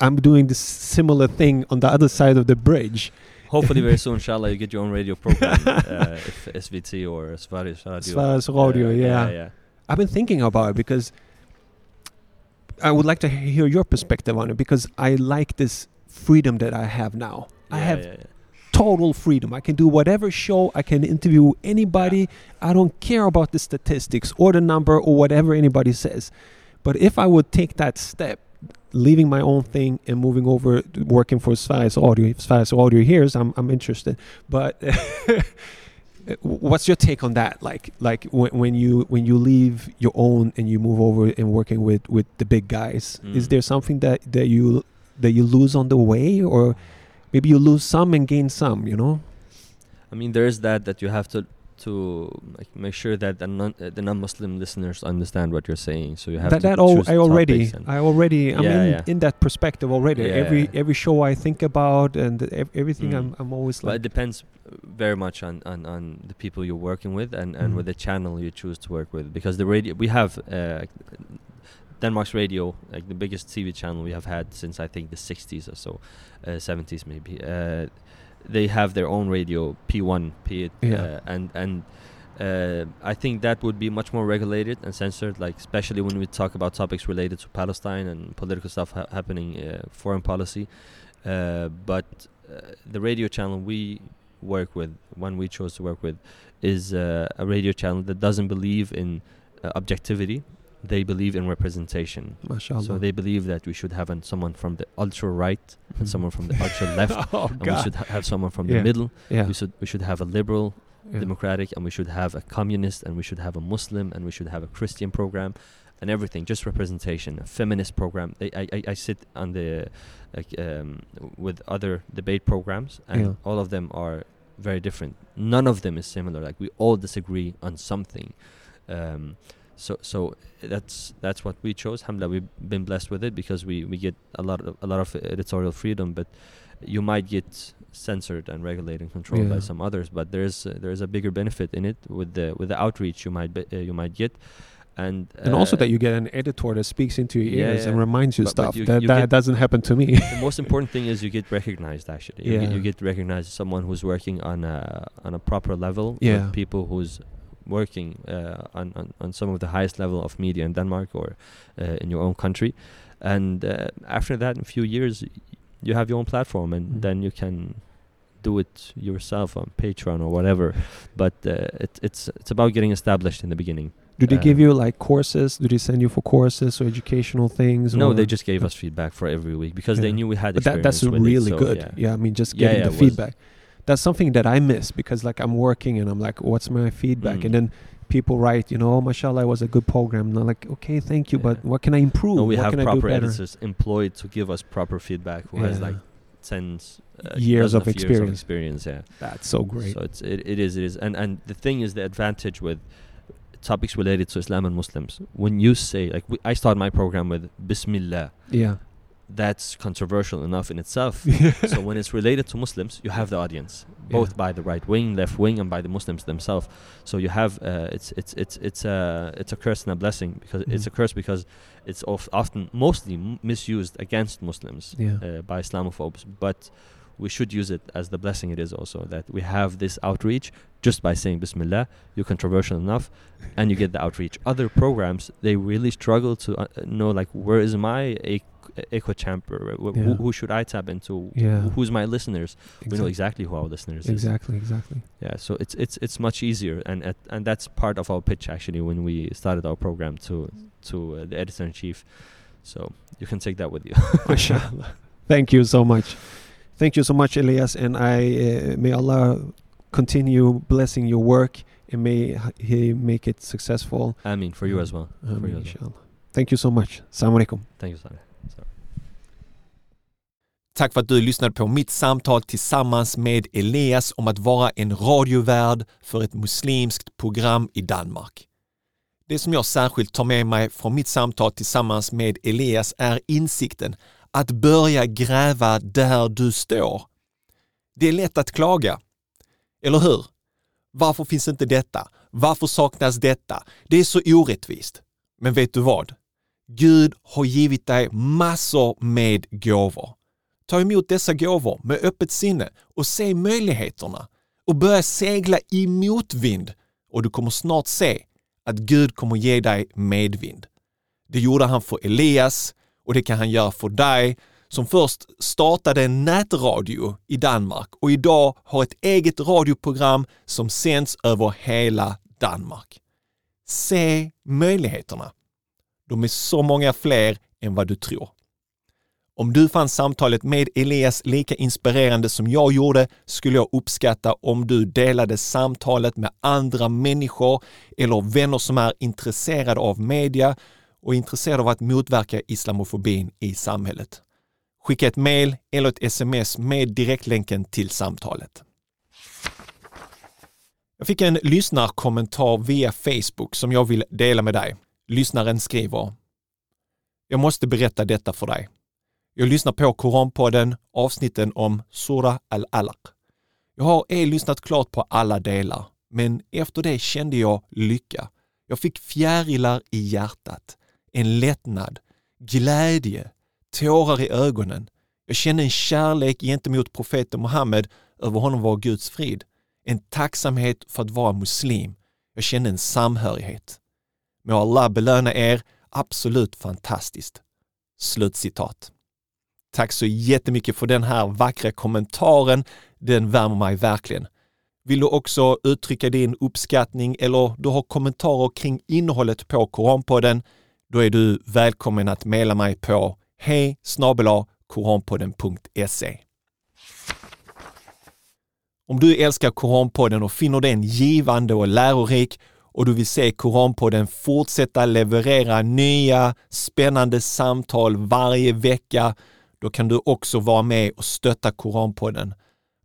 Speaker 2: I'm doing this similar thing on the other side of the bridge.
Speaker 3: Hopefully, very soon, inshallah, you get your own radio program, uh, if SVT or Sveriges Radio.
Speaker 2: Sveriges Radio, yeah.
Speaker 3: yeah.
Speaker 2: I've been thinking about it because I would like to hear your perspective on it because I like this freedom that I have now. I have
Speaker 3: yeah, yeah.
Speaker 2: total freedom. I can do whatever show, I can interview anybody. I don't care about the statistics or the number or whatever anybody says. But if I would take that step, leaving my own thing and moving over working for Sveriges Radio, if Sveriges Radio hears, I'm, I'm interested. But what's your take on that? Like, like when, when you when you leave your own and you move over and working with with the big guys, is
Speaker 3: Mm.
Speaker 2: there something that that you that you lose on the way, or maybe you lose some and gain some? You know?
Speaker 3: I mean, there is that that you have to to like, make sure that the non uh, the non-Muslim listeners understand what you're saying. So you have
Speaker 2: that that all I already I already I'm
Speaker 3: Yeah,
Speaker 2: in,
Speaker 3: yeah.
Speaker 2: in that perspective already.
Speaker 3: Yeah,
Speaker 2: every every show I think about and ev- everything
Speaker 3: Mm.
Speaker 2: I'm I'm always
Speaker 3: but it depends very much on, on, on the people you're working with and, and
Speaker 2: Mhm.
Speaker 3: with the channel you choose to work with because the radio we have uh, Denmark's radio like the biggest TV channel we have had since I think the 60s or so uh, 70s maybe uh, they have their own radio P1 P
Speaker 2: Yeah.
Speaker 3: uh, and and uh, I think that would be much more regulated and censored, like especially when we talk about topics related to Palestine and political stuff ha- happening, uh, foreign policy. Uh, but uh, the radio channel we work with, one we chose to work with, is uh, a radio channel that doesn't believe in uh, objectivity. They believe in representation.
Speaker 2: mashallah.
Speaker 3: So they believe that we should have an, someone from the ultra right and someone from the ultra left,
Speaker 2: oh
Speaker 3: and we should ha- have someone from
Speaker 2: Yeah.
Speaker 3: the middle.
Speaker 2: yeah.
Speaker 3: We should we should have a liberal
Speaker 2: yeah.
Speaker 3: democratic and we should have a communist and we should have a muslim and we should have a christian program and everything just representation a feminist program they, I, I, I sit on the like um, with other debate programs and
Speaker 2: Yeah.
Speaker 3: all of them are very different none of them is similar like we all disagree on something um, so so that's that's what we chose alhamdulillah we've been blessed with it because we we get a lot of a lot of editorial freedom but you might get censored and regulated and controlled by some others but there's uh, there's a bigger benefit in it with the with the outreach you might be, uh, you might get and
Speaker 2: and also
Speaker 3: uh,
Speaker 2: that you get an editor that speaks into your
Speaker 3: Yeah,
Speaker 2: ears and reminds you
Speaker 3: But- but
Speaker 2: stuff
Speaker 3: you-
Speaker 2: that
Speaker 3: you
Speaker 2: that doesn't happen to me.
Speaker 3: the most important thing is you get recognized actually you, get,
Speaker 2: Yeah.
Speaker 3: you get recognized as someone who's working on a on a proper level
Speaker 2: Yeah.
Speaker 3: with people who's working uh, on, on on some of the highest level of media in Denmark or uh, in your own country and uh, after that in a few years you have your own platform and
Speaker 2: Mm.
Speaker 3: then you can do it yourself on Patreon or whatever but uh, it, it's it's about getting established in the beginning
Speaker 2: Do they give
Speaker 3: Um,
Speaker 2: you like courses? Do they send you for courses or educational things?
Speaker 3: no they just gave us feedback for every week because they knew we had
Speaker 2: But that, that's
Speaker 3: with it,
Speaker 2: really
Speaker 3: so,
Speaker 2: good.
Speaker 3: yeah.
Speaker 2: Yeah. I mean, just
Speaker 3: Yeah,
Speaker 2: getting
Speaker 3: yeah,
Speaker 2: the feedback. That's something that I miss because like I'm working and I'm like, what's my feedback?
Speaker 3: Mm.
Speaker 2: And then people write, you know, oh, mashallah, it was a good program. And I'm like, okay, thank you, but what can I improve?
Speaker 3: No, we
Speaker 2: what
Speaker 3: have
Speaker 2: can I do
Speaker 3: proper editors employed to give us proper feedback who has like tens uh,
Speaker 2: Years
Speaker 3: dozen
Speaker 2: of experience.
Speaker 3: Years of experience. Yeah,
Speaker 2: That's so great.
Speaker 3: so it's it, it is it is, and and the thing is the advantage with topics related to Islam and Muslims. When you say like we, I start my program with Bismillah,
Speaker 2: yeah.
Speaker 3: That's controversial enough in itself. so when it's related to Muslims, you have the audience, both
Speaker 2: Yeah.
Speaker 3: by the right wing, left wing, and by the Muslims themselves. So you have uh, it's it's it's it's a it's a curse and a blessing because it's
Speaker 2: Mhm.
Speaker 3: a curse because it's of, often mostly m- misused against Muslims
Speaker 2: Yeah.
Speaker 3: uh, by Islamophobes, but we should use it as the blessing it is also that we have this outreach just by saying Bismillah, you're controversial enough, and you get the outreach. Other programs they really struggle to uh, know like where is my equ- echo chamber? Wh-
Speaker 2: Yeah.
Speaker 3: Who, who should I tap into?
Speaker 2: Yeah.
Speaker 3: Who's my listeners? We know exactly who our listeners is.
Speaker 2: Exactly, exactly.
Speaker 3: Yeah, so it's it's it's much easier, and at, and that's part of our pitch actually when we started our program to to uh, the editor in chief. So you can take that with you.
Speaker 2: Thank you so much. Thank you so much, Elias, and I uh, may Allah continue blessing your work and may He make it successful.
Speaker 3: I mean, for you as well. For you as well.
Speaker 2: Thank you so much. Assalamu alaikum.
Speaker 3: Thank you, Så.
Speaker 1: Tack för att du lyssnade på mitt samtal tillsammans med Elias om att vara en radiovärd för ett muslimskt program i Danmark. Det som jag särskilt tar med mig från mitt samtal tillsammans med Elias är insikten att börja gräva där du står. Det är lätt att klaga, eller hur? Varför finns inte detta? Varför saknas detta? Det är så orättvist. Men vet du vad? Gud har givit dig massor med gåvor. Ta emot dessa gåvor med öppet sinne och se möjligheterna och börja segla i motvind och du kommer snart se att Gud kommer ge dig medvind. Det gjorde han för Elias och det kan han göra för dig som först startade en nätradio i Danmark och idag har ett eget radioprogram som sänds över hela Danmark. Se möjligheterna. De är så många fler än vad du tror. Om du fann samtalet med Elias lika inspirerande som jag gjorde skulle jag uppskatta om du delade samtalet med andra människor eller vänner som är intresserade av media och intresserade av att motverka islamofobin i samhället. Skicka ett mejl eller ett sms med direktlänken till samtalet. Jag fick en lyssnarkommentar via Facebook som jag vill dela med dig. Lyssnaren skriver Jag måste berätta detta för dig. Jag lyssnar på Koranpodden, avsnitten om Surah al-Alaq. Jag har ej lyssnat klart på alla delar, men efter det kände jag lycka. Jag fick fjärilar i hjärtat, en lättnad, glädje, tårar i ögonen. Jag kände en kärlek gentemot profeten Muhammed, över honom var Guds frid. En tacksamhet för att vara muslim. Jag kände en samhörighet. Må Allah belöna er, absolut fantastiskt. Slutcitat. Tack så jättemycket för den här vackra kommentaren. Den värmer mig verkligen. Vill du också uttrycka din uppskattning eller du har kommentarer kring innehållet på Koranpodden, då är du välkommen att mejla mig på hej koranpodden.se. Om du älskar Koranpodden och finner den givande och lärorik och du vill se Koranpodden fortsätta leverera nya spännande samtal varje vecka då kan du också vara med och stötta Koranpodden.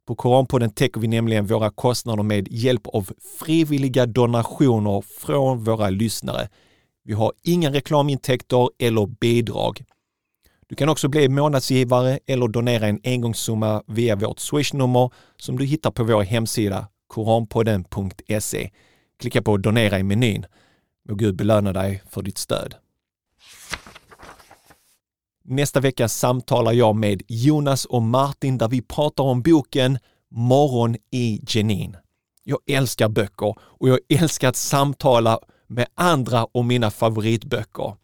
Speaker 1: På Koranpodden täcker vi nämligen våra kostnader med hjälp av frivilliga donationer från våra lyssnare. Vi har inga reklamintäkter eller bidrag. Du kan också bli månadsgivare eller donera en engångssumma via vårt swishnummer som du hittar på vår hemsida koranpodden.se. Klicka på donera i menyn. Må Gud belöna dig för ditt stöd. Nästa vecka samtalar jag med Jonas och Martin där vi pratar om boken Morgon i Jenin. Jag älskar böcker och jag älskar att samtala med andra om mina favoritböcker.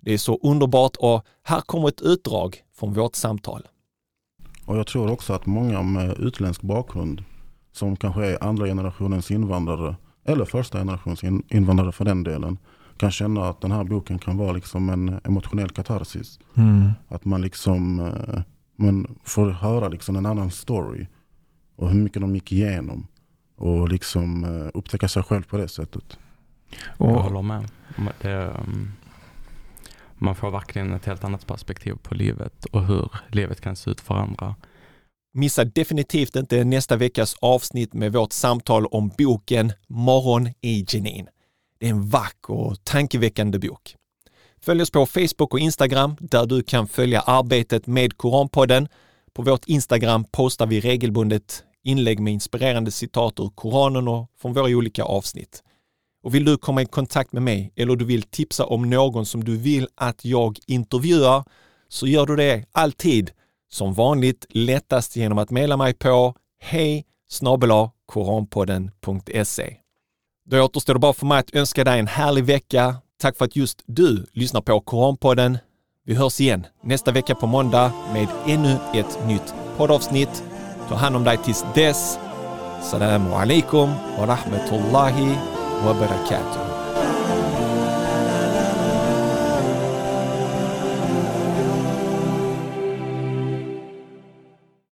Speaker 1: Det är så underbart och här kommer ett utdrag från vårt samtal.
Speaker 4: Och jag tror också att många med utländsk bakgrund som kanske är andra generationens invandrare eller första generationens invandrare för den delen kan känna att den här boken kan vara liksom en emotionell katarsis.
Speaker 1: Mm.
Speaker 4: Att man liksom eh, man får höra liksom en annan story och hur mycket de gick igenom och liksom eh, upptäcka sig själv på det sättet.
Speaker 5: Jag håller med. Det, um, man får verkligen ett helt annat perspektiv på livet och hur livet kan se ut för andra.
Speaker 1: Missa definitivt inte nästa veckas avsnitt med vårt samtal om boken Morgon i Jenin. Det är en vacker och tankeväckande bok. Följ oss på Facebook och Instagram där du kan följa arbetet med Koranpodden. På vårt Instagram postar vi regelbundet inlägg med inspirerande citat ur Koranen och från våra olika avsnitt. Och vill du komma i kontakt med mig eller du vill tipsa om någon som du vill att jag intervjuar så gör du det alltid vanligt lättast genom att mejla mig på hej koranpodden.se. Då återstår det bara för mig att önska dig en härlig vecka. Tack för att just du lyssnar på Koranpodden. Vi hörs igen nästa vecka på måndag med ännu ett nytt poddavsnitt. Ta hand om dig tills dess. Salam alaikum wa rahmatullahi wa barakatuh.